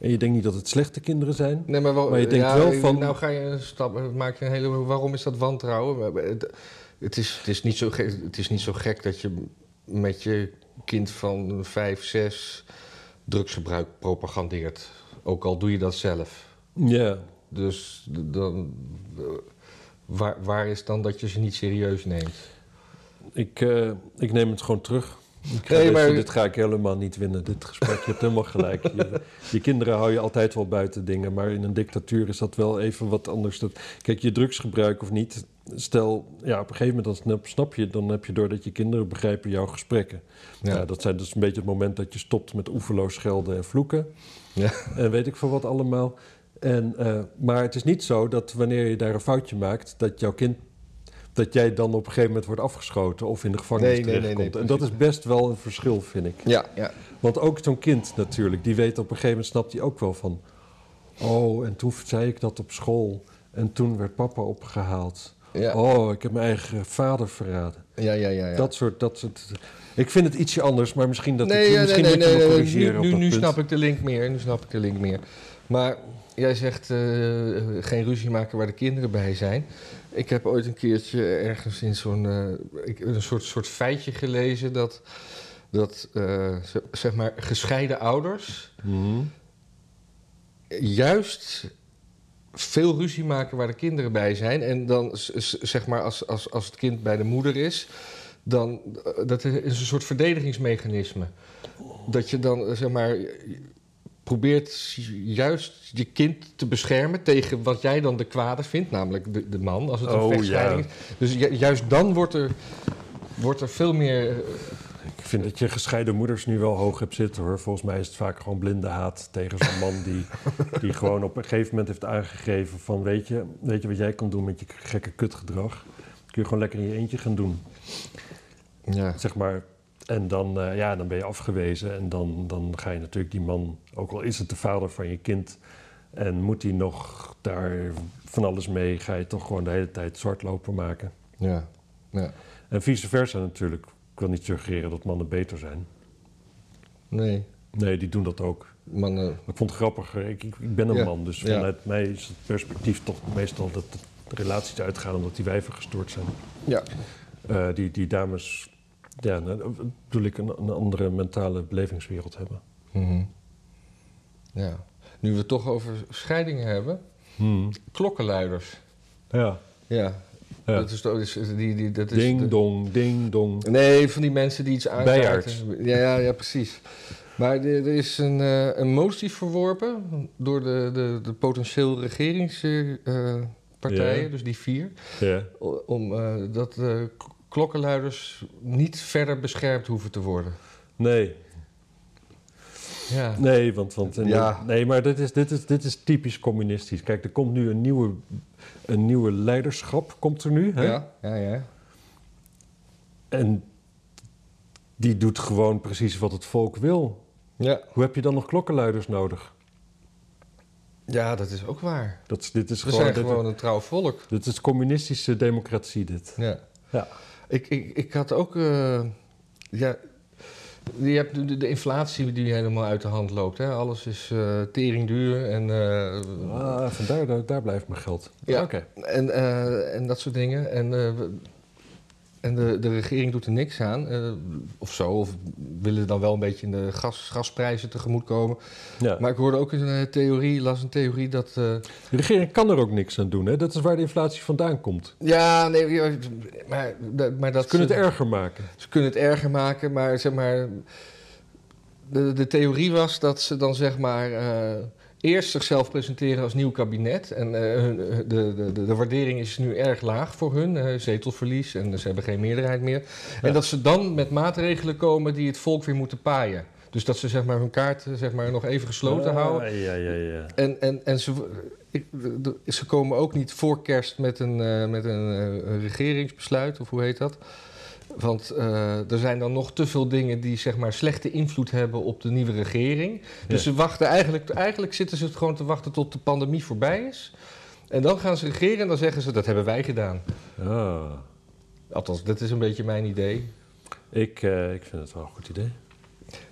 S1: En je denkt niet dat het slechte kinderen zijn.
S2: Nee, maar, wel,
S1: Maar je denkt
S2: ja,
S1: wel van-
S2: Nou ga je een stap, maak je een hele... Waarom is dat wantrouwen? Het, het, is, het, is niet zo gek, het is niet zo gek dat je met je kind van vijf, zes drugsgebruik propagandeert. Ook al doe je dat zelf.
S1: Ja,
S2: Dus dan... Waar, waar is dan dat je ze niet serieus neemt?
S1: ik, eh, ik neem het gewoon terug.
S2: Nee,
S1: deze-
S2: maar-
S1: Dit ga ik helemaal niet winnen, dit gesprek. Je hebt helemaal gelijk. Je, je kinderen hou je altijd wel buiten dingen. Maar in een dictatuur is dat wel even wat anders. Dat, kijk, je drugsgebruik of niet. Stel, ja, op een gegeven moment dan snap, je... dan heb je door dat je kinderen begrijpen jouw gesprekken.
S2: Ja.
S1: Ja. dat zijn dus een beetje het moment dat je stopt met oeverloos schelden en vloeken.
S2: Ja.
S1: En weet ik veel wat allemaal. En, eh, maar het is niet zo dat wanneer je daar een foutje maakt, dat jouw kind. Dat jij dan op een gegeven moment wordt afgeschoten of in de gevangenis
S2: Nee, nee, nee,
S1: terechtkomt.
S2: nee,
S1: en dat is best wel een verschil, vind ik.
S2: Ja, ja.
S1: Want ook zo'n kind natuurlijk, die weet op een gegeven moment, snapt hij ook wel van. Oh, en toen zei ik dat op school. En toen werd papa opgehaald.
S2: Ja,
S1: Oh, ik heb mijn eigen vader verraden.
S2: Ja, ja. ja, ja.
S1: Dat soort, dat soort. Ik vind het ietsje anders, maar misschien dat
S2: nee,
S1: ik,
S2: ja,
S1: misschien
S2: nee,
S1: moet
S2: nee,
S1: je
S2: nee,
S1: corrigeren
S2: nu,
S1: op
S2: nu, snap ik de link meer. Nu snap ik de link meer. Maar jij zegt eh, geen ruzie maken waar de kinderen bij zijn. Ik heb ooit een keertje ergens in zo'n ik- een soort, soort feitje gelezen dat, dat eh, zeg maar gescheiden ouders
S1: Mhm.
S2: juist veel ruzie maken waar de kinderen bij zijn. En dan zeg maar als, als, als het kind bij de moeder is, dan eh, dat is een soort verdedigingsmechanisme. Dat je dan eh, zeg maar probeert juist je kind te beschermen tegen wat jij dan de kwade vindt, namelijk de, de man, als het een
S1: Oh,
S2: vechtscheiding is. Dus ju- juist dan wordt er, wordt er veel meer.
S1: Ik vind dat je gescheiden moeders nu wel hoog hebt zitten hoor. Volgens mij is het vaak gewoon blinde haat tegen zo'n man die, die gewoon op een gegeven moment heeft aangegeven van weet je, weet je wat jij kan doen met je gekke kutgedrag? Kun je gewoon lekker in je eentje gaan doen,
S2: ja.
S1: zeg maar. En dan, eh, ja, dan ben je afgewezen en dan, dan ga je natuurlijk die man, ook al is het de vader van je kind en moet hij nog daar van alles mee, ga je toch gewoon de hele tijd zwart lopen maken.
S2: Ja. ja.
S1: En vice versa natuurlijk. Ik wil niet suggereren dat mannen beter zijn.
S2: Nee,
S1: Nee, die doen dat ook.
S2: mannen.
S1: Maar ik vond het grappiger. Ik, ik, ik ben een
S2: Ja,
S1: man, dus
S2: ja.
S1: vanuit mij is het perspectief toch meestal dat de relaties uitgaan omdat die wijven gestoord zijn.
S2: Ja.
S1: Eh, die, die dames, ja, nou, bedoel ik, een, een andere mentale belevingswereld hebben.
S2: Mhm. Ja. Nu we het toch over scheidingen hebben, klokkenluiders.
S1: Ja.
S2: Ja.
S1: Ja.
S2: Dat is, dat is, die, die, dat is
S1: Ding
S2: de-
S1: dong, ding dong.
S2: Nee, van die mensen die iets aankaarten. Ja, ja, ja, precies. Maar er is een, eh, een motie verworpen door de, de, de potentieel regeringspartijen, dus die vier,
S1: Ja.
S2: o- om eh, dat klokkenluiders niet verder beschermd hoeven te worden.
S1: Nee,
S2: Ja.
S1: nee, want, want
S2: Ja.
S1: nee, maar dit is, dit, is, dit is typisch communistisch. Kijk, er komt nu een nieuwe, een nieuwe leiderschap, komt er nu. Hè?
S2: Ja, ja, ja.
S1: En die doet gewoon precies wat het volk wil.
S2: Ja.
S1: Hoe heb je dan nog klokkenluiders nodig?
S2: Ja, dat is ook waar.
S1: Dat, is- dit is
S2: We
S1: gewoon,
S2: zijn
S1: dit,
S2: gewoon een trouw volk.
S1: dit is communistische democratie, dit.
S2: Ja.
S1: Ja.
S2: Ik, ik, ik had ook. eh, ja, je hebt de, de inflatie die helemaal uit de hand loopt. Hè? Alles is eh tering duur en, eh,
S1: Ah, vandaar, daar, daar blijft mijn geld.
S2: Ja.
S1: Oké.
S2: en, eh, en dat soort dingen. En, en de, de regering doet er niks aan. eh, of zo. Of willen dan wel een beetje in de gas, gasprijzen tegemoetkomen.
S1: Ja.
S2: Maar ik hoorde ook een eh, theorie, las een theorie dat. eh,
S1: De regering kan er ook niks aan doen. Hè? Dat is waar de inflatie vandaan komt.
S2: ja, nee, maar, maar dat
S1: Ze kunnen het erger maken.
S2: Ze kunnen het erger maken, maar zeg maar. De, de theorie was dat ze dan zeg maar. Eh, eerst zichzelf presenteren als nieuw kabinet. En eh, hun- de, de, de, de waardering is nu erg laag voor hun. eh, zetelverlies en ze hebben geen meerderheid meer.
S1: Ja.
S2: En dat ze dan met maatregelen komen die het volk weer moeten paaien. Dus dat ze zeg maar, hun kaart eh, zeg maar, nog even gesloten
S1: Ah,
S2: houden.
S1: Ja, ja, ja.
S2: En, en, en ze, ik, ze komen ook niet voor kerst met een, eh, met eh, een regeringsbesluit, of hoe heet dat? Want eh, er zijn dan nog te veel dingen die zeg maar slechte invloed hebben op de nieuwe regering. Dus
S1: Ja.
S2: ze wachten eigenlijk, eigenlijk zitten ze het gewoon te wachten tot de pandemie voorbij is. En dan gaan ze regeren en dan zeggen ze dat hebben wij gedaan.
S1: Ah,
S2: Althans, dat is een beetje mijn idee.
S1: ik, eh, ik vind het wel een goed idee.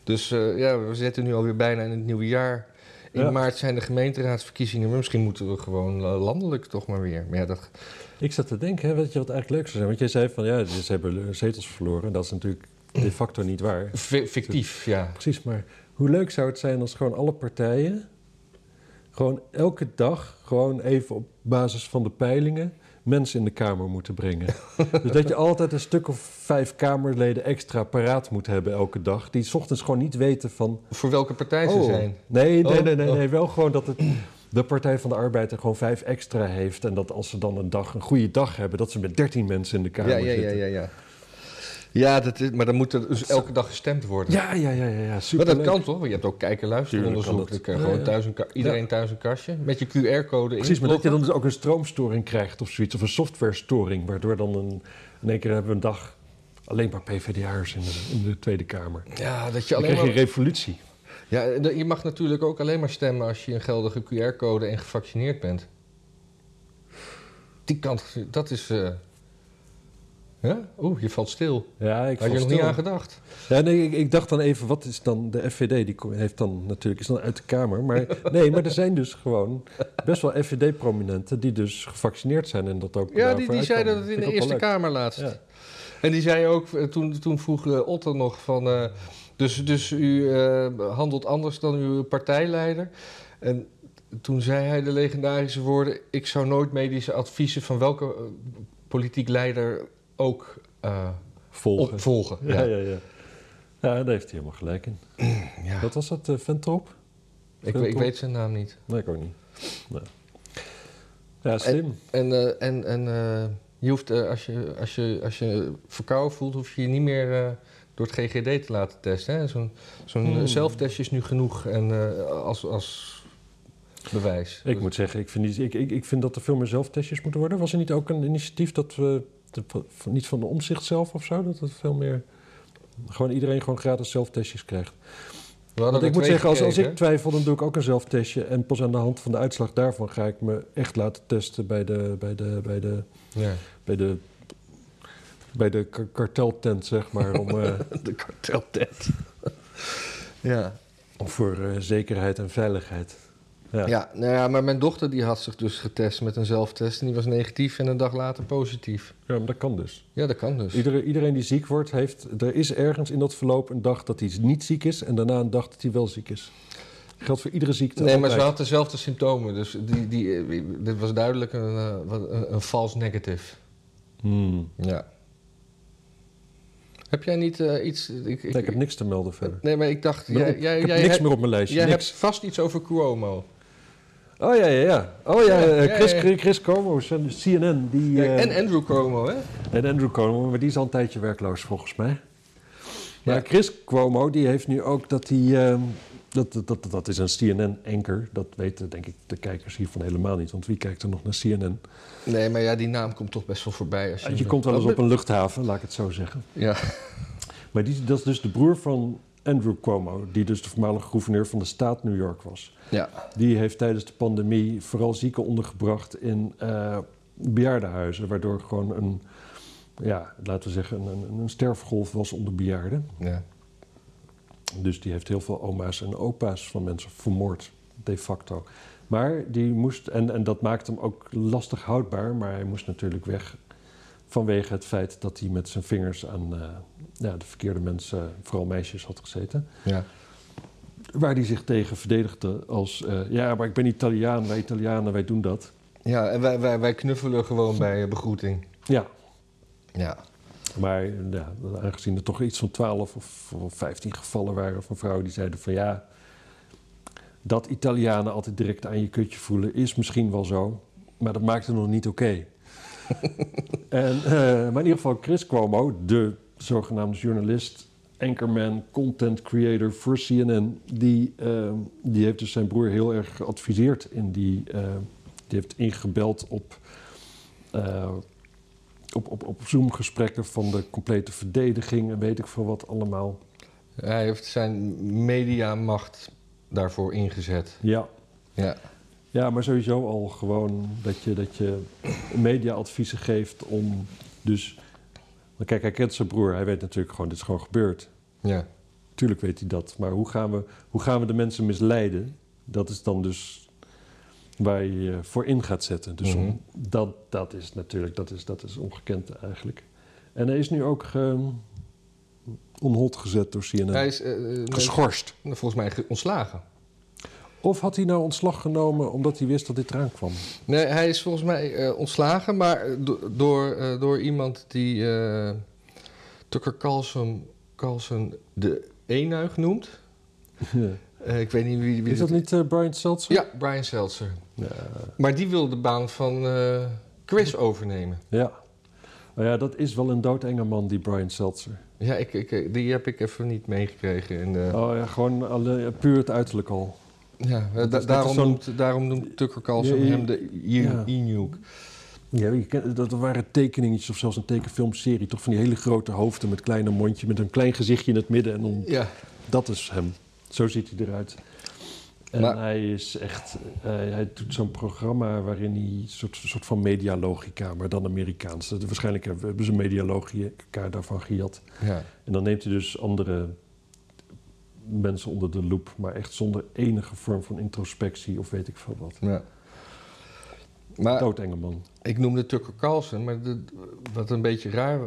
S2: Dus eh, ja, we zitten nu alweer bijna in het nieuwe jaar. In
S1: Ja.
S2: maart zijn de gemeenteraadsverkiezingen. Maar misschien moeten we gewoon eh, landelijk toch maar weer. Maar ja, dat,
S1: Ik zat te denken, hè, weet je wat eigenlijk leuk zou zijn? Want jij zei van ja, ze hebben zetels verloren. Dat is natuurlijk de facto niet waar.
S2: fi- fictief, ja.
S1: Precies, maar hoe leuk zou het zijn als gewoon alle partijen gewoon elke dag gewoon even op basis van de peilingen mensen in de Kamer moeten brengen. dus dat je altijd een stuk of vijf Kamerleden extra paraat moet hebben elke dag. Die 's ochtends gewoon niet weten van...
S2: Voor welke partij ze
S1: oh,
S2: zijn.
S1: Nee, nee,
S2: Oh,
S1: nee, nee,
S2: oh.
S1: nee. Wel gewoon dat het, de Partij van de Arbeid er gewoon vijf extra heeft. En dat als ze dan een dag, een goede dag hebben, dat ze met dertien mensen in de Kamer
S2: ja, ja,
S1: zitten.
S2: ja, ja. Ja, dat is, maar dan moet er dus elke dag gestemd worden.
S1: Ja, ja, ja, ja, ja,
S2: maar
S1: super
S2: dat kan toch? Want je hebt ook kijken luisteronderzoek. Dan kan
S1: Ja,
S2: gewoon
S1: ja.
S2: thuis een iedereen thuis een kastje. Met je QR-code in.
S1: Precies, maar dat je dan dus ook een stroomstoring krijgt of zoiets. Of een softwarestoring, waardoor dan een, in één keer hebben we een dag alleen maar PvdA'ers in de, in de Tweede Kamer.
S2: Ja, dat je
S1: Dan
S2: alleen
S1: krijg je een revolutie.
S2: Ja, je mag natuurlijk ook alleen maar stemmen als je een geldige QR-code en gevaccineerd bent. Die kant, dat is... eh Ja? Oeh, je valt stil.
S1: Ja, ik
S2: Had je
S1: val
S2: nog niet aan gedacht?
S1: Ja, nee, ik, ik dacht dan even, wat is dan de FVD? Die heeft dan natuurlijk, is dan uit de Kamer. Maar nee, maar er zijn dus gewoon best wel FVD-prominenten die dus gevaccineerd zijn en dat ook
S2: Ja, die, die zeiden dat in de Eerste. Kamer laatst.
S1: Ja.
S2: En die zei ook, eh, toen, toen vroeg eh, Otto nog van... eh, dus, dus u handelt anders dan uw partijleider. En toen zei hij de legendarische woorden... ik zou nooit medische adviezen van welke politiek leider ook eh,
S1: Volgen.
S2: opvolgen.
S1: Ja, ja, ja. Ja, daar heeft hij helemaal gelijk in.
S2: Ja.
S1: Wat was dat, uh, Ventrop?
S2: Ik, ik weet zijn naam niet.
S1: Nee, ik ook niet. Nee. Ja, slim.
S2: En, eh, en, en eh, je hoeft, eh, als, je, als, je, als je verkouden voelt, hoef je je niet meer eh, door het GGD te laten testen. Zo'n zo'n
S1: Hmm.
S2: zelftestje is nu genoeg en, eh, als, als bewijs.
S1: Ik moet zeggen, ik vind, niet, ik, ik, ik vind dat er veel meer zelftestjes moeten worden. Was er niet ook een initiatief dat we, de- niet van de omzicht zelf of zo, dat het veel meer, gewoon iedereen gewoon gratis zelftestjes krijgt. Want ik moet zeggen, als, als ik twijfel, dan doe ik ook een zelftestje. En pas aan de hand van de uitslag daarvan ga ik me echt laten testen bij de, bij de, bij de.
S2: Ja.
S1: bij de, bij de ka- karteltent, zeg maar, om, eh,
S2: De karteltent. ja.
S1: voor eh, zekerheid en veiligheid. Ja.
S2: Ja, nou ja, maar mijn dochter die had zich dus getest met een zelftest en die was negatief en een dag later positief.
S1: ja, maar dat kan dus.
S2: Ja, dat kan dus.
S1: Iedereen, iedereen die ziek wordt, heeft, er is ergens in dat verloop een dag dat hij niet ziek is en daarna een dag dat hij wel ziek is. Geldt voor iedere ziekte.
S2: Nee, maar ze had dezelfde symptomen, dus die, die, dit was duidelijk een, eh, een, een false negative.
S1: Hmm.
S2: Ja. Heb jij niet eh, iets... Ik, ik,
S1: Nee, ik heb niks te melden verder.
S2: nee, maar ik dacht... Jij, jij, jij
S1: niks
S2: hebt,
S1: meer op mijn lijstje.
S2: jij
S1: niks.
S2: hebt vast iets over Cuomo.
S1: Oh ja, ja, ja. Oh ja,
S2: Ja,
S1: eh, Chris. Chris, Chris Cuomo, CNN. Die,
S2: Ja,
S1: eh,
S2: en Andrew Cuomo, hè?
S1: en Andrew Cuomo, maar die is al een tijdje werkloos volgens mij. Maar
S2: Ja.
S1: Chris Cuomo, die heeft nu ook dat hij... ehm, dat, dat, dat, dat is een CNN-anker. Dat weten denk ik de kijkers hiervan helemaal niet. Want wie kijkt er nog naar CNN?
S2: Nee, maar ja, die naam komt toch best wel voorbij. Als je,
S1: Je komt wel eens op een luchthaven, laat ik het zo zeggen.
S2: Ja,
S1: Maar die, dat is dus de broer van Andrew Cuomo, die dus de voormalige gouverneur van de staat New York was.
S2: ja.
S1: Die heeft tijdens de pandemie vooral zieken ondergebracht in eh bejaardenhuizen, waardoor gewoon een, ja, laten we zeggen, een, een sterfgolf was onder bejaarden.
S2: ja.
S1: Dus die heeft heel veel oma's en opa's van mensen vermoord, de facto. Maar die moest, en, en dat maakte hem ook lastig houdbaar, maar hij moest natuurlijk weg vanwege het feit dat hij met zijn vingers aan eh, ja, de verkeerde mensen, vooral meisjes, had gezeten.
S2: ja.
S1: Waar hij zich tegen verdedigde als, eh, ja, maar ik ben Italiaan, wij Italianen, wij doen dat.
S2: Ja, en wij, wij, wij knuffelen gewoon bij eh, begroeting.
S1: Ja,
S2: Ja.
S1: maar ja, aangezien er toch iets van 12 of, of 15 gevallen waren van vrouwen die zeiden van ja, dat Italianen altijd direct aan je kutje voelen is misschien wel zo, maar dat maakt het nog niet oké. en, eh, maar in ieder geval Chris Cuomo, de zogenaamde journalist, anchorman, content creator voor CNN, die, eh, die heeft dus zijn broer heel erg geadviseerd in die, eh, die heeft ingebeld op, op, op, op Zoom-gesprekken van de complete verdediging en weet ik veel wat allemaal.
S2: Hij heeft zijn mediamacht daarvoor ingezet.
S1: Ja,
S2: Ja,
S1: ja maar sowieso al gewoon dat je, dat je media-adviezen geeft om dus... Want kijk, hij kent zijn broer. Hij weet natuurlijk gewoon, dit is gewoon gebeurd.
S2: ja.
S1: Tuurlijk weet hij dat. Maar hoe gaan we, hoe gaan we de mensen misleiden? Dat is dan dus waar je je voor in gaat zetten. Dus om-
S2: Mhm.
S1: dat, dat is natuurlijk dat is, dat is ongekend eigenlijk. En hij is nu ook ge, onhold gezet door CNN.
S2: Hij is eh, eh,
S1: Geschorst.
S2: volgens mij ge- ontslagen.
S1: Of had hij nou ontslag genomen omdat hij wist dat dit eraan kwam?
S2: Nee, hij is volgens mij eh, ontslagen, maar eh, do- door, eh, door iemand die eh, Tucker Carlson, Carlson de eenuig noemt. Ik weet niet wie, wie
S1: is dat
S2: dit-
S1: niet Brian Seltzer?
S2: Ja, Brian Seltzer.
S1: Ja.
S2: Maar die wil de baan van Chris overnemen.
S1: ja. Nou ja, dat is wel een doodenge man, die Brian Seltzer.
S2: Ja, ik, ik, die heb ik even niet meegekregen. In de,
S1: Oh ja, gewoon alle, puur het uiterlijk al.
S2: Ja, eh, da- daarom, noemt, daarom noemt Tucker Carlson hem de
S1: ja.
S2: Inuk.
S1: Ja, je kent, dat waren tekeningetjes of zelfs een tekenfilmserie. Toch van die hele grote hoofden met kleine mondje, met een klein gezichtje in het midden. En dan,
S2: Ja,
S1: dat is hem. Zo ziet hij eruit. En
S2: Maar-
S1: hij is echt, eh, hij doet zo'n programma waarin hij een soort, soort van medialogica, maar dan Amerikaans. Waarschijnlijk hebben hebben ze medialogica daarvan gejat.
S2: ja.
S1: En dan neemt hij dus andere mensen onder de loep, maar echt zonder enige vorm van introspectie of weet ik veel wat.
S2: ja. Maar
S1: Doodenge man.
S2: ik noemde Tucker Carlson, maar de- wat een beetje raar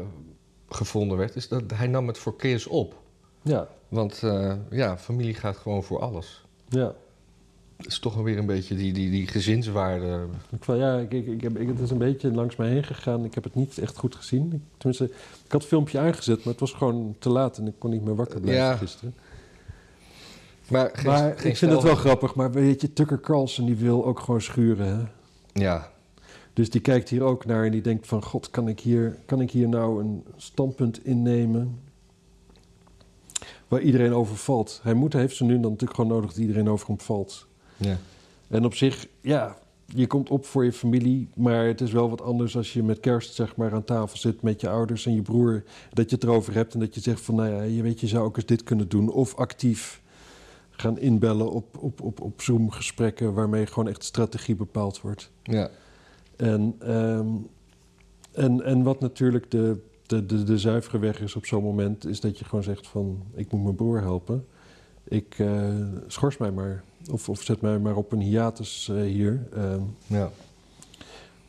S2: gevonden werd, is dat hij nam het voor Chris op.
S1: Ja,
S2: Want eh, ja, familie gaat gewoon voor alles.
S1: ja.
S2: Het is toch weer een beetje die, die, die gezinswaarde.
S1: Ik, ja, ik, ik, ik heb, ik, het is een beetje langs mij heen gegaan. Ik heb het niet echt goed gezien. Ik, tenminste, ik had het filmpje aangezet, maar het was gewoon te laat en ik kon niet meer wakker blijven
S2: Ja,
S1: gisteren.
S2: Maar, geen,
S1: maar
S2: geen
S1: ik vind
S2: stel-
S1: het wel grappig. Maar weet je, Tucker Carlson die wil ook gewoon schuren. Hè?
S2: Ja,
S1: Dus die kijkt hier ook naar en die denkt van... God, kan ik hier, kan ik hier nou een standpunt innemen... waar iedereen over valt? Hij moet, heeft ze nu dan natuurlijk gewoon nodig dat iedereen over hem valt.
S2: ja.
S1: En op zich, ja, je komt op voor je familie, maar het is wel wat anders als je met kerst zeg maar aan tafel zit met je ouders en je broer, dat je het erover hebt en dat je zegt van, nou ja, je weet, je zou ook eens dit kunnen doen. Of actief gaan inbellen op, op, op, op Zoom-gesprekken waarmee gewoon echt strategie bepaald wordt.
S2: ja.
S1: En, ehm, en, en wat natuurlijk de, de, de, de zuivere weg is op zo'n moment, is dat je gewoon zegt van, ik moet mijn broer helpen. Ik eh, schors mij maar. Of, of zet mij maar op een hiatus eh, hier. Ehm,
S2: ja.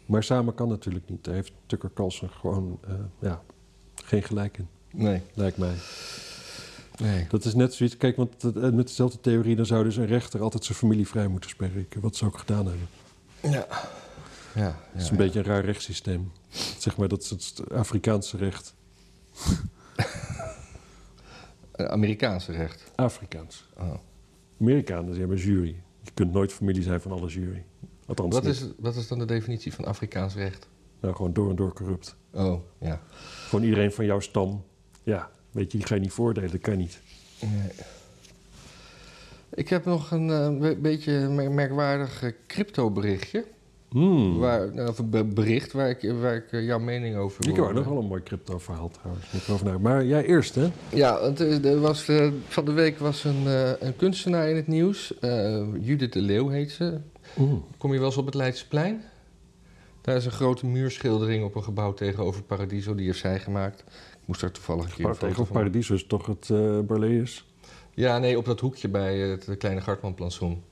S1: maar samen kan natuurlijk niet. Daar heeft Tucker Carlson gewoon eh, ja, geen gelijk in,
S2: Nee,
S1: lijkt mij.
S2: Nee.
S1: Dat is net zoiets. Kijk, want eh, met dezelfde theorie... dan zou dus een rechter altijd zijn familie vrij moeten spreken. Wat ze ook gedaan hebben.
S2: Ja. Ja,
S1: Het is
S2: ja,
S1: een beetje een raar rechtssysteem. Zeg maar, dat is het Afrikaanse recht.
S2: Amerikaanse recht.
S1: Afrikaans.
S2: Oh.
S1: Amerikanen die hebben een jury. Je kunt nooit familie zijn van alle jury. Althans
S2: Wat,
S1: niet.
S2: is, wat is dan de definitie van Afrikaans recht?
S1: Nou, gewoon door en door corrupt.
S2: Oh, ja.
S1: Gewoon iedereen van jouw stam. Ja, weet je, die ga je niet voordelen. Dat kan niet.
S2: Nee. Ik heb nog een eh, be- beetje een mer- merkwaardig eh, crypto-berichtje.
S1: Hmm.
S2: Waar, nou, of een be- bericht waar ik, waar ik eh, jouw mening over
S1: Ik
S2: wil
S1: heb ook nog wel een mooi crypto verhaal trouwens. Moet ik Maar jij eerst, hè?
S2: Ja, want er, er was, van de week was een, een kunstenaar in het nieuws. Judith de Leeuw heet ze.
S1: Mm.
S2: Kom je wel eens op het Leidseplein? Daar is een grote muurschildering op een gebouw tegenover Paradiso. Die heeft zij gemaakt. Moest daar toevallig een keer een
S1: Maar
S2: foto
S1: tegenover
S2: van
S1: Paradiso is toch het eh Barleus?
S2: Ja, nee, op dat hoekje bij het kleine Gartman-plantsoen.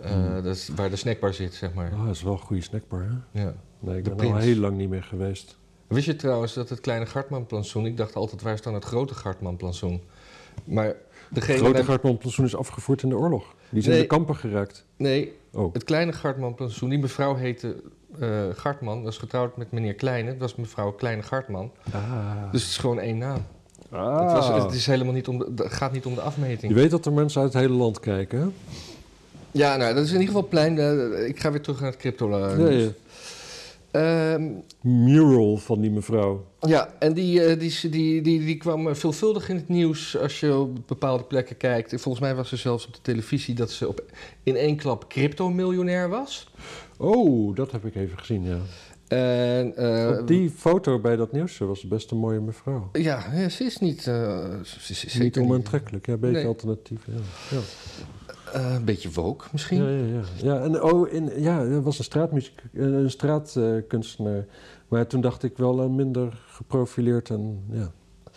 S2: Eh,
S1: Hmm.
S2: Dat is waar de snackbar zit, zeg maar.
S1: Ah, dat is wel een goede snackbar, hè?
S2: Ja.
S1: Nee, ik
S2: De
S1: ben er al heel lang niet meer geweest.
S2: Wist je trouwens dat het kleine Gartman-plantsoen... Ik dacht altijd, waar is dan het grote Gartman-plantsoen? Maar
S1: Het
S2: degene...
S1: grote
S2: met-
S1: Gartman-plantsoen is afgevoerd in de oorlog. Die zijn
S2: Nee.
S1: in de kampen geraakt.
S2: Nee,
S1: Oh,
S2: het kleine Gartman-plantsoen... Die mevrouw heette eh, Gartman. Was getrouwd met meneer Kleine. Dat was mevrouw Kleine Gartman.
S1: ah.
S2: Dus het is gewoon één naam.
S1: ah.
S2: Het, was, het is helemaal niet om de, het gaat niet om de afmeting.
S1: Je weet dat er mensen uit het hele land kijken, hè?
S2: Ja, nou, dat is in ieder geval plein. eh, ik ga weer terug naar het crypto. eh,
S1: Ja,
S2: nieuws.
S1: ja.
S2: Ehm,
S1: Mural van die mevrouw.
S2: Ja, en die, eh, die, die, die, die kwam eh, veelvuldig in het nieuws als je op bepaalde plekken kijkt. Volgens mij was ze zelfs op de televisie dat ze op, in één klap crypto-miljonair was.
S1: Oh, dat heb ik even gezien, ja.
S2: En, eh,
S1: Op die foto bij dat nieuws was best een mooie mevrouw.
S2: Ja, ze is niet... eh, ze is
S1: Niet onaantrekkelijk, ja, een beetje
S2: Nee.
S1: alternatief. Ja. Ja.
S2: Eh, een beetje woke misschien.
S1: Ja, ja, ja. ja, en oh, in, ja, er was een straatmuziek, een straatkunstenaar. maar toen dacht ik wel minder geprofileerd en ja.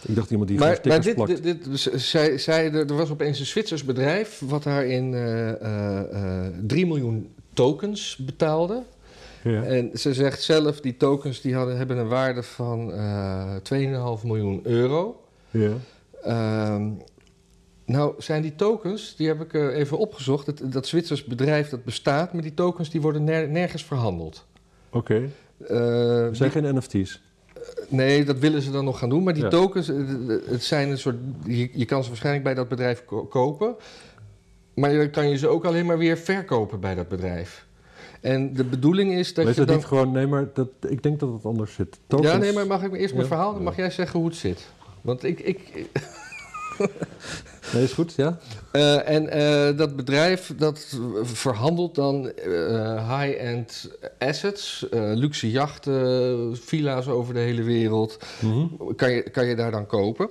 S1: Ik dacht iemand die
S2: Maar, maar
S1: stickers
S2: dit,
S1: plakt.
S2: dit, dit, zij, zij, er was opeens een Zwitsers bedrijf wat daarin eh eh, eh, 3 miljoen tokens betaalde.
S1: ja.
S2: En ze zegt zelf, die tokens die hadden, hebben een waarde van eh 2,5 miljoen euro.
S1: ja.
S2: Ehm, nou, zijn die tokens, die heb ik eh, even opgezocht. Het, dat Zwitsers bedrijf dat bestaat, maar die tokens die worden ner- nergens verhandeld.
S1: Oké.
S2: Eh,
S1: zijn geen NFT's.
S2: Nee, dat willen ze dan nog gaan doen. Maar die
S1: Ja.
S2: tokens, het zijn een soort. Je, je kan ze waarschijnlijk bij dat bedrijf ko- kopen. Maar dan kan je ze ook alleen maar weer verkopen bij dat bedrijf. En de bedoeling is dat
S1: Weet
S2: je
S1: dat
S2: dan.
S1: niet gewoon, nee, maar dat, ik denk dat het anders zit. Tokens,
S2: Ja, nee, maar mag ik eerst mijn
S1: Ja.
S2: verhaal? Dan mag jij zeggen hoe het zit. Want ik. ik
S1: Nee, is goed, ja?
S2: eh, en eh, dat bedrijf dat verhandelt dan eh, high-end assets, luxe jachten, villa's over de hele wereld.
S1: Mhm.
S2: Kan je, kan je daar dan kopen?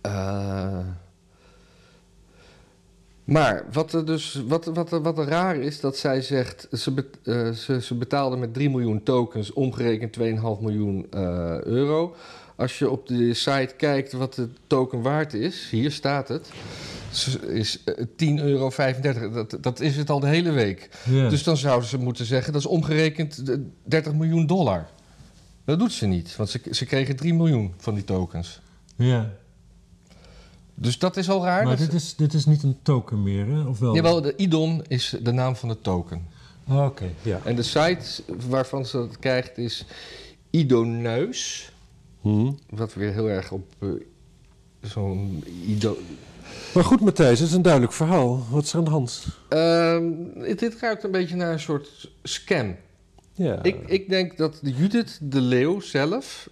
S2: Eh, maar wat er dus wat, wat, wat er raar is, dat zij zegt, ze, bet- eh, ze, ze betaalde met 3 miljoen tokens, omgerekend 2,5 miljoen eh, euro. Als je op de site kijkt wat de token waard is, hier staat het, is eh, 10,35 euro. Dat, dat is het al de hele week. Dus dan zouden ze moeten zeggen, dat is omgerekend eh, 30 miljoen dollar. Dat doet ze niet, want ze, ze kregen 3 miljoen van die tokens.
S1: ja.
S2: Dus dat is al raar.
S1: Maar
S2: dat
S1: dit is, dit is niet een token meer, hè? Of wel?
S2: Jawel, de IDON is de naam van de token.
S1: Ah, Oké, ja.
S2: En de site waarvan ze dat krijgt is Idoneus.
S1: Mhm.
S2: Wat weer heel erg op eh, zo'n Ido...
S1: Maar goed, Matthijs, het is een duidelijk verhaal. Wat is er aan de hand?
S2: Ehm, dit- dit ruikt een beetje naar een soort scam.
S1: Ja.
S2: Ik, ik denk dat de Judith de Leeuw zelf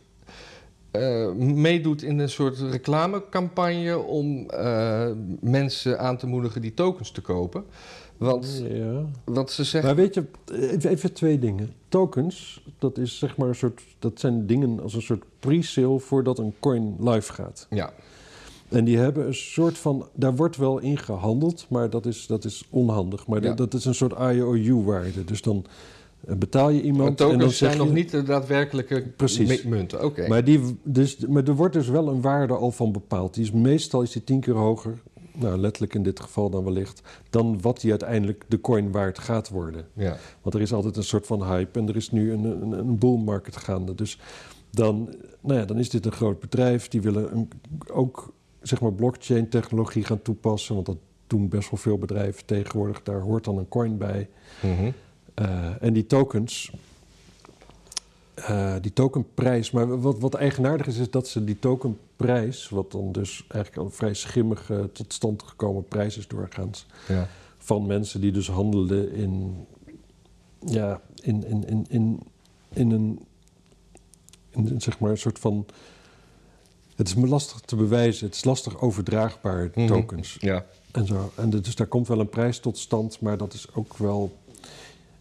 S2: eh, meedoet in een soort reclamecampagne om eh, mensen aan te moedigen die tokens te kopen. Want,
S1: Ja.
S2: want ze zegt...
S1: Maar weet je, even, even twee dingen. Tokens, dat is zeg maar een soort, dat zijn dingen als een soort pre-sale voordat een coin live gaat.
S2: Ja,
S1: En die hebben een soort van, daar wordt wel in gehandeld, maar dat is, dat is onhandig. Maar
S2: Ja.
S1: dat, dat is een soort IOU-waarde. Dus dan betaal je
S2: maar
S1: iemand en dan
S2: zijn
S1: je...
S2: nog niet de daadwerkelijke
S1: Precies.
S2: munten. Oké.
S1: Maar, die, dus, maar er wordt dus wel een waarde al van bepaald. Die is, meestal is die tien keer hoger, nou letterlijk in dit geval dan wellicht, dan wat die uiteindelijk de coin waard gaat worden.
S2: Ja.
S1: Want er is altijd een soort van hype en er is nu een, een, een bull market gaande. Dus dan, nou ja, dan is dit een groot bedrijf. Die willen een, ook zeg maar blockchain technologie gaan toepassen. Want dat doen best wel veel bedrijven tegenwoordig. Daar hoort dan een coin bij. Eh, en die tokens, eh, die tokenprijs. Maar wat, wat eigenaardig is, is dat ze die tokenprijs, wat dan dus eigenlijk al een vrij schimmig eh, tot stand gekomen prijs is doorgaans
S2: ja.
S1: van mensen die dus handelen in, ja, in, in, in, in, in een, in, zeg maar een soort van, het is me lastig te bewijzen, het is lastig overdraagbaar,
S2: Mhm.
S1: tokens
S2: Ja.
S1: en zo. En dus daar komt wel een prijs tot stand, maar dat is ook wel,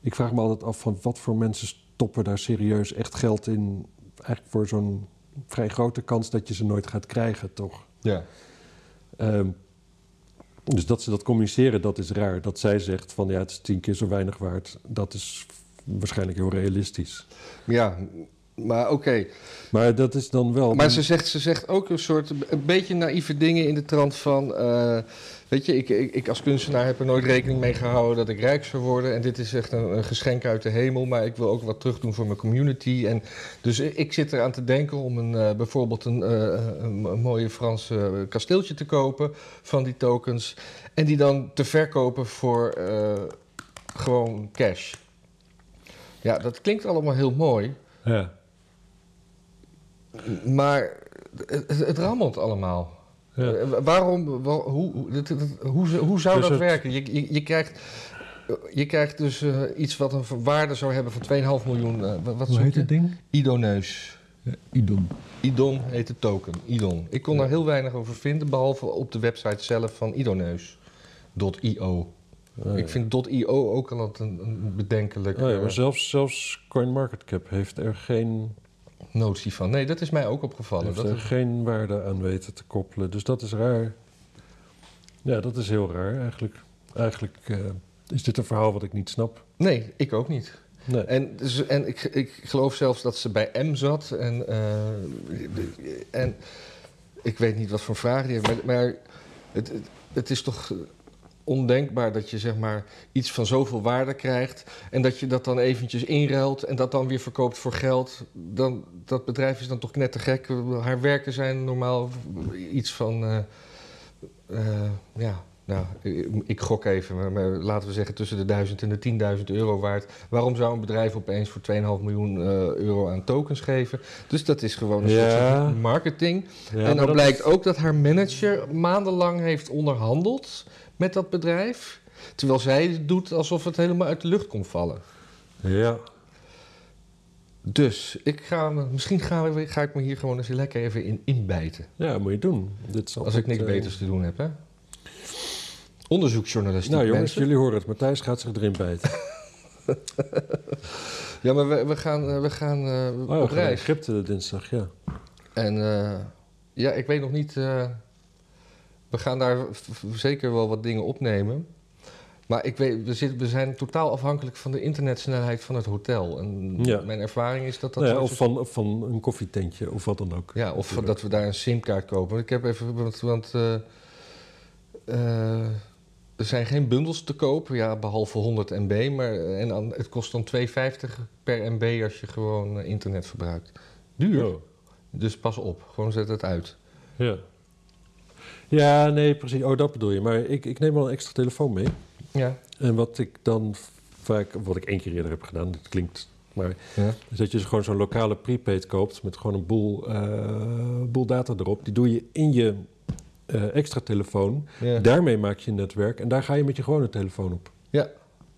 S1: ik vraag me altijd af van wat voor mensen stoppen daar serieus echt geld in, eigenlijk voor zo'n vrij grote kans dat je ze nooit gaat krijgen, toch?
S2: Ja.
S1: Ehm, dus dat ze dat communiceren, dat is raar. Dat zij zegt van ja, het is tien keer zo weinig waard, dat is waarschijnlijk heel realistisch.
S2: Ja, maar oké.
S1: Maar dat is dan wel.
S2: Maar ze zegt, ze zegt ook een soort, een beetje naïeve dingen in de trant van... eh, weet je, ik, ik, ik als kunstenaar heb er nooit rekening mee gehouden dat ik rijk zou worden. En dit is echt een, een geschenk uit de hemel, maar ik wil ook wat terugdoen voor mijn community. En dus ik, ik zit eraan te denken om een, eh, bijvoorbeeld een, eh, een, een mooie Franse kasteeltje te kopen van die tokens. En die dan te verkopen voor gewoon cash. Ja, dat klinkt allemaal heel mooi.
S1: Ja.
S2: Maar het, het, rammelt allemaal.
S1: Ja.
S2: Eh, waarom, wa- hoe, hoe, hoe, hoe zou
S1: Dus
S2: dat
S1: het-
S2: werken? Je, je, je, krijgt, je krijgt dus eh, iets wat een waarde zou hebben van 2,5 miljoen. eh, wat
S1: Hoe heet het ding?
S2: Idoneus.
S1: Idom.
S2: Idon heet de token. Idon. Ik kon
S1: Ja.
S2: daar heel weinig over vinden, behalve op de website zelf van idoneus.io.
S1: Oh,
S2: Ik
S1: ja.
S2: vind .io ook al een, een bedenkelijk
S1: Oh ja,
S2: eh,
S1: maar zelfs, zelfs CoinMarketCap heeft er geen,
S2: notie van. Nee, dat is mij ook opgevallen.
S1: heeft
S2: Dat
S1: er
S2: is-
S1: geen waarde aan weten te koppelen. Dus dat is raar. Ja, dat is heel raar eigenlijk. Eigenlijk eh, is dit een verhaal wat ik niet snap.
S2: nee, ik ook niet.
S1: Nee.
S2: En, dus, en ik, ik geloof zelfs dat ze bij M zat. En, eh, en ik weet niet wat voor vragen die heeft. Maar, maar het, het, het is toch ondenkbaar dat je zeg maar iets van zoveel waarde krijgt. En dat je dat dan eventjes inruilt en dat dan weer verkoopt voor geld. Dan, dat bedrijf is dan toch knettergek. Haar werken zijn normaal iets van... eh, eh, ja, nou, ik, gok even, maar, maar laten we zeggen tussen de 1000 en de 10.000 euro waard. Waarom zou een bedrijf opeens voor 2,5 miljoen eh, euro aan tokens geven? Dus dat is gewoon een
S1: Ja.
S2: soort marketing.
S1: Ja,
S2: en dan blijkt
S1: is-
S2: ook dat haar manager maandenlang heeft onderhandeld met dat bedrijf. Terwijl zij doet alsof het helemaal uit de lucht komt vallen.
S1: Ja,
S2: Dus ik ga, misschien ga, ik me hier gewoon eens lekker even in inbijten.
S1: ja, moet je doen. Dit
S2: Als ik niks
S1: eh,
S2: beters te doen heb, hè? Onderzoeksjournalistiek,
S1: Nou jongens,
S2: mensen.
S1: jullie horen het. Matthijs gaat zich erin bijten.
S2: Ja, maar we, we gaan, we gaan eh,
S1: Oh, ja,
S2: op reis.
S1: Egypte dinsdag, ja.
S2: En ja, ik weet nog niet... eh, we gaan daar zeker wel wat dingen opnemen. Maar ik weet, we, zitten, we zijn totaal afhankelijk van de internetsnelheid van het hotel. En
S1: Ja.
S2: mijn ervaring is dat dat...
S1: Nou ja, of van, van een koffietentje of wat dan ook.
S2: Ja, of dat we daar een simkaart kopen. Want Ik heb even... Want, want eh, eh, er zijn geen bundels te koop, ja, behalve 100 MB. Maar, en dan, het kost dan 2,50 per MB als je gewoon eh, internet verbruikt. Duur.
S1: Oh,
S2: Dus pas op, gewoon zet het uit.
S1: ja. Ja, nee, precies. Oh, dat bedoel je. Maar ik, ik neem wel een extra telefoon mee.
S2: Ja.
S1: En wat ik dan vaak, wat ik één keer eerder heb gedaan, dat klinkt, maar
S2: ja.
S1: is dat je gewoon zo'n lokale prepaid koopt met gewoon een boel, eh, boel data erop. Die doe je in je eh, extra telefoon.
S2: ja.
S1: Daarmee maak je een netwerk en daar ga je met je gewone telefoon op.
S2: ja.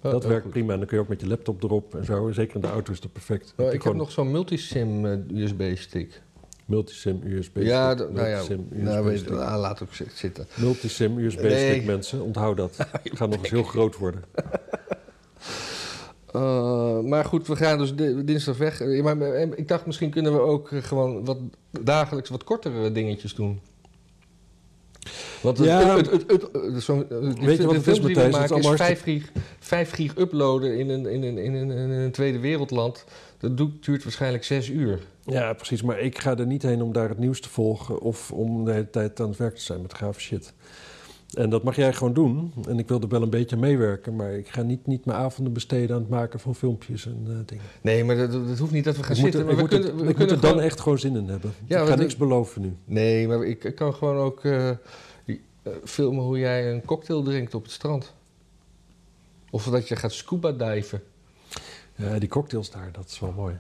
S2: Oh,
S1: dat
S2: oh,
S1: werkt
S2: goed.
S1: prima en dan kun je ook met je laptop erop en zo. Zeker in de auto is dat perfect.
S2: Oh, ik heb nog zo'n multisim eh, USB-stick.
S1: Multisim USB.
S2: Ja,
S1: stick,
S2: nou ja,
S1: multisim
S2: nou, weet, ah, laat ook zi- zitten.
S1: Multisim USB
S2: Nee.
S1: stick mensen, onthoud dat. Het gaat nog eens heel groot worden.
S2: Uh, maar goed, we gaan dus di- dinsdag weg. Eh, eh, ik dacht, misschien kunnen we ook eh, gewoon wat dagelijks wat kortere dingetjes doen. Want het,
S1: Ja.
S2: het, het, het, het- eh, die
S1: Weet je wat het is,
S2: films die we
S1: Matthijs? Het is
S2: maken is
S1: allemaal
S2: 5 gig, 5 gig uploaden in een, in, een, in, een, in een tweede wereldland. Dat duurt waarschijnlijk 6 uur.
S1: Ja, precies. Maar ik ga er niet heen om daar het nieuws te volgen of om de hele tijd aan het werk te zijn met gave shit. En dat mag jij gewoon doen. En ik wil er wel een beetje meewerken, maar ik ga niet, niet mijn avonden besteden aan het maken van filmpjes en eh, dingen.
S2: Nee, maar dat, dat hoeft niet dat we gaan
S1: ik
S2: zitten. maar
S1: ik
S2: we
S1: moet,
S2: kunnen,
S1: het-
S2: we
S1: ik moet
S2: kunnen
S1: er dan echt gewoon zin in hebben.
S2: Ja,
S1: ik ga niks beloven nu.
S2: Nee, maar ik, ik kan gewoon ook eh, eh, filmen hoe jij een cocktail drinkt op het strand. Of dat je gaat scuba diven.
S1: Ja, die cocktails daar, dat is wel mooi.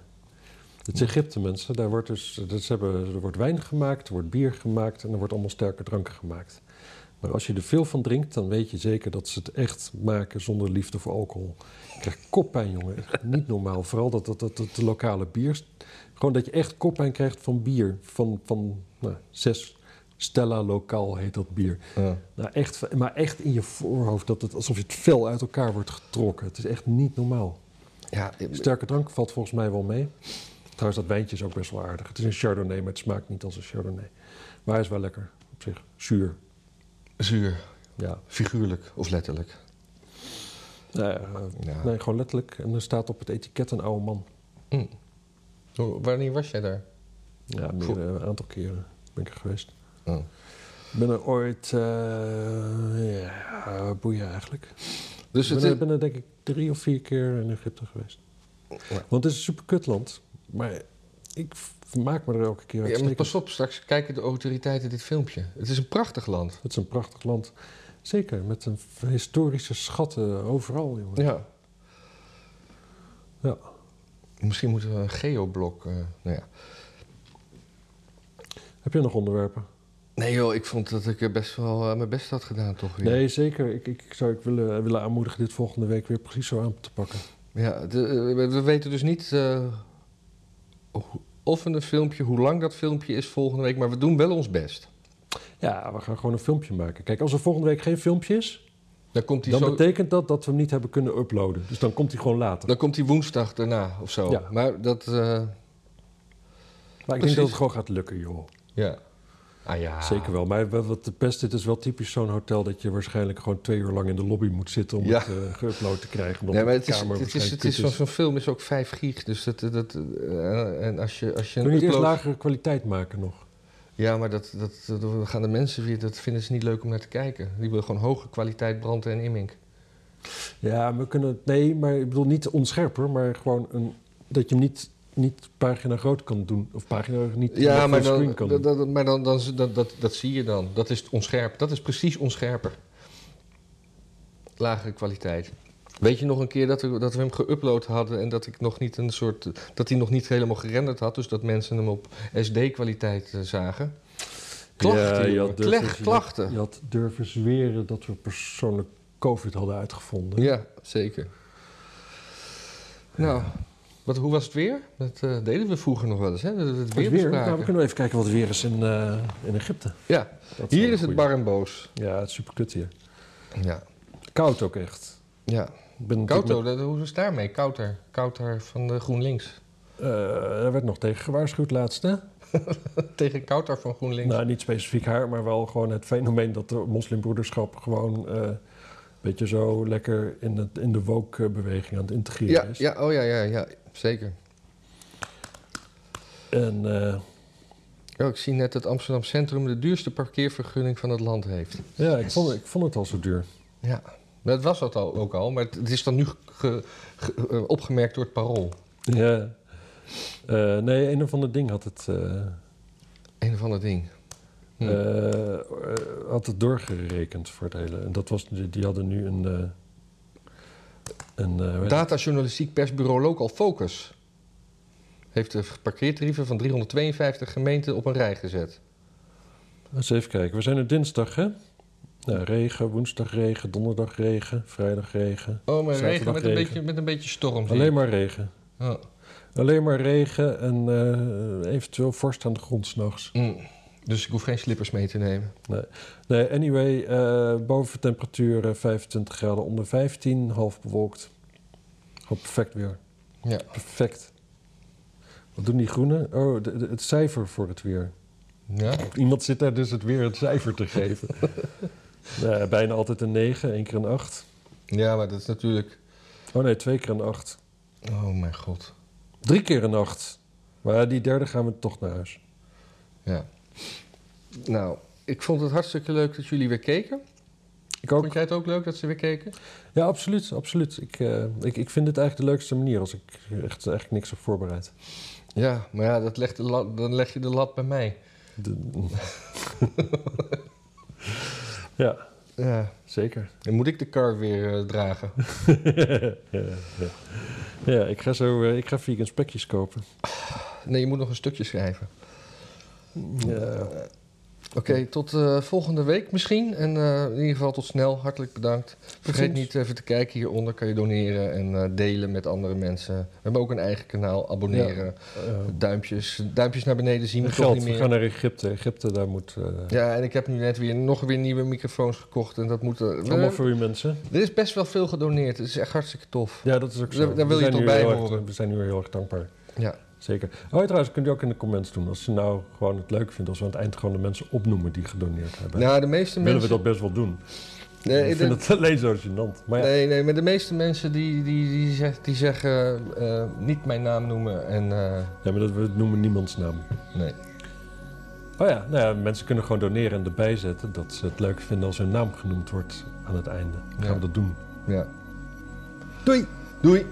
S1: Het is Egypte, mensen. Daar wordt dus, dat ze hebben, er wordt wijn gemaakt, er wordt bier gemaakt en er wordt allemaal sterke dranken gemaakt. Maar als je er veel van drinkt, dan weet je zeker dat ze het echt maken zonder liefde voor alcohol. Je krijgt koppijn, jongen. Echt niet normaal. Vooral dat, dat, dat, dat de lokale bier. Gewoon dat je echt koppijn krijgt van bier. Van, van nou, zes Stella Lokaal heet dat bier.
S2: Ja.
S1: Nou, echt, maar echt in je voorhoofd, dat het, alsof je het vel uit elkaar wordt getrokken. Het is echt niet normaal.
S2: Ja,
S1: Sterke drank valt volgens mij wel mee. Trouwens, dat wijntje is ook best wel aardig. Het is een Chardonnay, maar het smaakt niet als een Chardonnay. Maar hij is wel lekker op zich. Zuur.
S2: zuur.
S1: Ja.
S2: Figuurlijk of letterlijk.
S1: Nou ja. Nee, gewoon letterlijk. En er staat op het etiket een oude man.
S2: Hoe- Wanneer was jij daar?
S1: Ja, meer, een aantal keren ben ik er geweest.
S2: Oh.
S1: Ik ben er ooit... eh ja, boeien eigenlijk.
S2: Dus
S1: ik
S2: het
S1: ben,
S2: is...
S1: er, ben er denk ik drie of vier keer in Egypte geweest.
S2: Ja.
S1: Want het is een super kutland. Maar ik vermaak me er elke keer
S2: Ja, maar pas op, straks kijken de autoriteiten dit filmpje. Het is een prachtig land.
S1: Het is een prachtig land. Zeker, met een historische schatten overal, jongen.
S2: Ja.
S1: Ja.
S2: Misschien moeten we een geoblok... eh nou ja.
S1: Heb je nog onderwerpen?
S2: Nee joh, ik vond dat ik best wel eh, mijn best had gedaan toch weer.
S1: Nee, zeker. Ik, ik, ik zou ik willen, willen aanmoedigen dit volgende week weer precies zo aan te pakken.
S2: Ja, de- eh, we we weten dus niet of een filmpje, hoe lang dat filmpje is volgende week, maar we doen wel ons best.
S1: Ja, we gaan gewoon een filmpje maken. Kijk, als er volgende week geen filmpje is,
S2: Dan komt
S1: Dan
S2: zo...
S1: betekent dat dat we hem niet hebben kunnen uploaden. Dus dan komt hij gewoon later.
S2: Dan komt hij woensdag daarna of zo.
S1: Ja.
S2: Maar dat... eh,
S1: maar ik denk dat het gewoon gaat lukken, joh.
S2: ja. Ah ja.
S1: Zeker wel. Maar wat de pest, dit is wel typisch zo'n hotel dat je waarschijnlijk gewoon twee uur lang in de lobby moet zitten om
S2: Ja.
S1: het eh geüpload te krijgen.
S2: Nee, maar het is, het is, het is
S1: kut
S2: zo'n film is ook 5 gig. Dus dat, dat, eh, en als je, als je
S1: Kun je eerst lagere kwaliteit maken nog?
S2: Ja, maar dat, dat, gaan de mensen weer, dat vinden ze niet leuk om naar te kijken. Die willen gewoon hoge kwaliteit branden en immink.
S1: Ja, we kunnen het... Nee, maar ik bedoel niet onscherper, maar gewoon een, dat je hem niet, niet pagina groot kan doen. Of pagina niet
S2: Ja,
S1: full
S2: maar,
S1: screen
S2: dan,
S1: kan
S2: dat,
S1: doen.
S2: dat, maar dan, dan, dat, dat, dat zie je dan. Dat is onscherp. Dat is precies onscherper. Lagere kwaliteit. Weet je nog een keer dat we, dat we hem geüpload hadden en dat ik nog niet een soort. dat hij nog niet helemaal gerenderd had, dus dat mensen hem op SD-kwaliteit eh, zagen? Klachten,
S1: je had durven-
S2: klachten.
S1: Je had durven zweren dat we persoonlijk COVID hadden uitgevonden.
S2: Ja, zeker. Nou, wat, hoe was het weer? Dat eh, deden we vroeger nog wel eens, hè? Dat het
S1: Het
S2: weer
S1: nou, we kunnen even kijken wat het weer is in, eh, in Egypte.
S2: Ja, hier is het bar en boos.
S1: Ja, het is super kut hier.
S2: Ja.
S1: Koud ook echt.
S2: ja.
S1: Ben
S2: Kouto, hoe is het daarmee? Kouter. Kouter van de GroenLinks.
S1: eh, er werd nog tegen gewaarschuwd laatst, hè?
S2: Tegen Kouter van GroenLinks.
S1: Nou, niet specifiek haar, maar wel gewoon het fenomeen dat de moslimbroederschap gewoon beetje zo lekker in, het, in de woke-beweging aan het integreren
S2: ja,
S1: is.
S2: ja, oh ja, ja, ja, zeker.
S1: En eh,
S2: Oh, ik zie net dat Amsterdam Centrum de duurste parkeervergunning van het land heeft.
S1: ja, ik vond, ik vond het al zo duur.
S2: Ja, dat was dat al, ook al, maar het, is dan nu ge- ge- eh, opgemerkt door het parool.
S1: Ja. Eh, nee, een of ander ding had het,
S2: Een of ander ding. Hm.
S1: eh, eh, had het doorgerekend voor het hele. En dat was, die, die hadden nu een... eh een?
S2: Datajournalistiek persbureau Local Focus heeft de parkeertarieven van 352 gemeenten op een rij gezet.
S1: Eens even kijken. We zijn er dinsdag, hè? Nou, regen, woensdag regen, donderdag regen, vrijdag regen.
S2: Oh, maar regen met een, beetje, met een beetje storm.
S1: Alleen maar regen.
S2: Oh.
S1: Alleen maar regen en eventueel vorst aan de grond s'nachts.
S2: Mm. Dus ik hoef geen slippers mee te nemen.
S1: Nee, anyway, eh boven temperatuur eh, 25 graden, onder 15, half bewolkt. Gewoon perfect weer.
S2: Ja.
S1: Perfect. Wat doen die groenen? Oh, de- de- het cijfer voor het weer.
S2: Ja?
S1: Iemand zit daar dus het weer het cijfer te geven. Nou, bijna altijd een 9, één keer een 8.
S2: ja, maar dat is natuurlijk...
S1: Oh nee, twee keer een 8.
S2: Oh mijn god.
S1: Drie keer een 8. Maar die derde gaan we toch naar huis.
S2: Ja. Nou, ik vond het hartstikke leuk dat jullie weer keken.
S1: Ik ook.
S2: Vond jij het ook leuk dat ze weer keken?
S1: Ja, absoluut. absoluut. Ik, eh, ik, ik vind dit eigenlijk de leukste manier als ik echt eigenlijk niks heb voorbereid.
S2: Ja, maar ja, dat legt de lat, dan leg je de lat bij mij.
S1: De- ja,
S2: Ja.
S1: zeker.
S2: Dan moet ik de kar weer eh, dragen.
S1: ja, ja. ja, ik ga zo eh, ik ga vegan spekjes kopen.
S2: Nee, je moet nog een stukje schrijven.
S1: Ja.
S2: Oké, tot eh, volgende week misschien. En eh, in ieder geval tot snel. Hartelijk bedankt. Vergeet niet even te kijken hieronder. Kan je doneren en eh, delen met andere mensen. We hebben ook een eigen kanaal. Abonneren.
S1: Eh,
S2: Duimpjes. Duimpjes naar beneden zien we toch
S1: geld,
S2: niet
S1: we gaan naar Egypte. Egypte, daar moet... eh,
S2: Ja, en ik heb nu net weer nog weer nieuwe microfoons gekocht. En dat moet... eh,
S1: allemaal voor u mensen.
S2: Er is best wel veel gedoneerd. Het is echt hartstikke tof.
S1: Ja, dat is ook zo.
S2: Daar- wil je toch bij horen.
S1: we zijn nu heel erg dankbaar.
S2: Ja.
S1: Zeker. Oh, trouwens, kunt u ook in de comments doen. Als je nou gewoon het leuk vindt als we aan het eind gewoon de mensen opnoemen die gedoneerd hebben.
S2: Nou, de meeste
S1: Willen
S2: mensen...
S1: we dat best wel doen.
S2: Nee,
S1: ik
S2: de-
S1: vind het alleen zo gênant. Maar ja,
S2: Nee, nee, maar de meeste mensen die, die, die, zeg- die zeggen eh, niet mijn naam noemen en eh,
S1: ja, maar dat, we noemen niemands naam.
S2: nee.
S1: Oh ja, nou ja, mensen kunnen gewoon doneren en erbij zetten dat ze het leuk vinden als hun naam genoemd wordt aan het einde. Dan gaan
S2: Ja.
S1: we dat doen.
S2: Ja. Doei! Doei!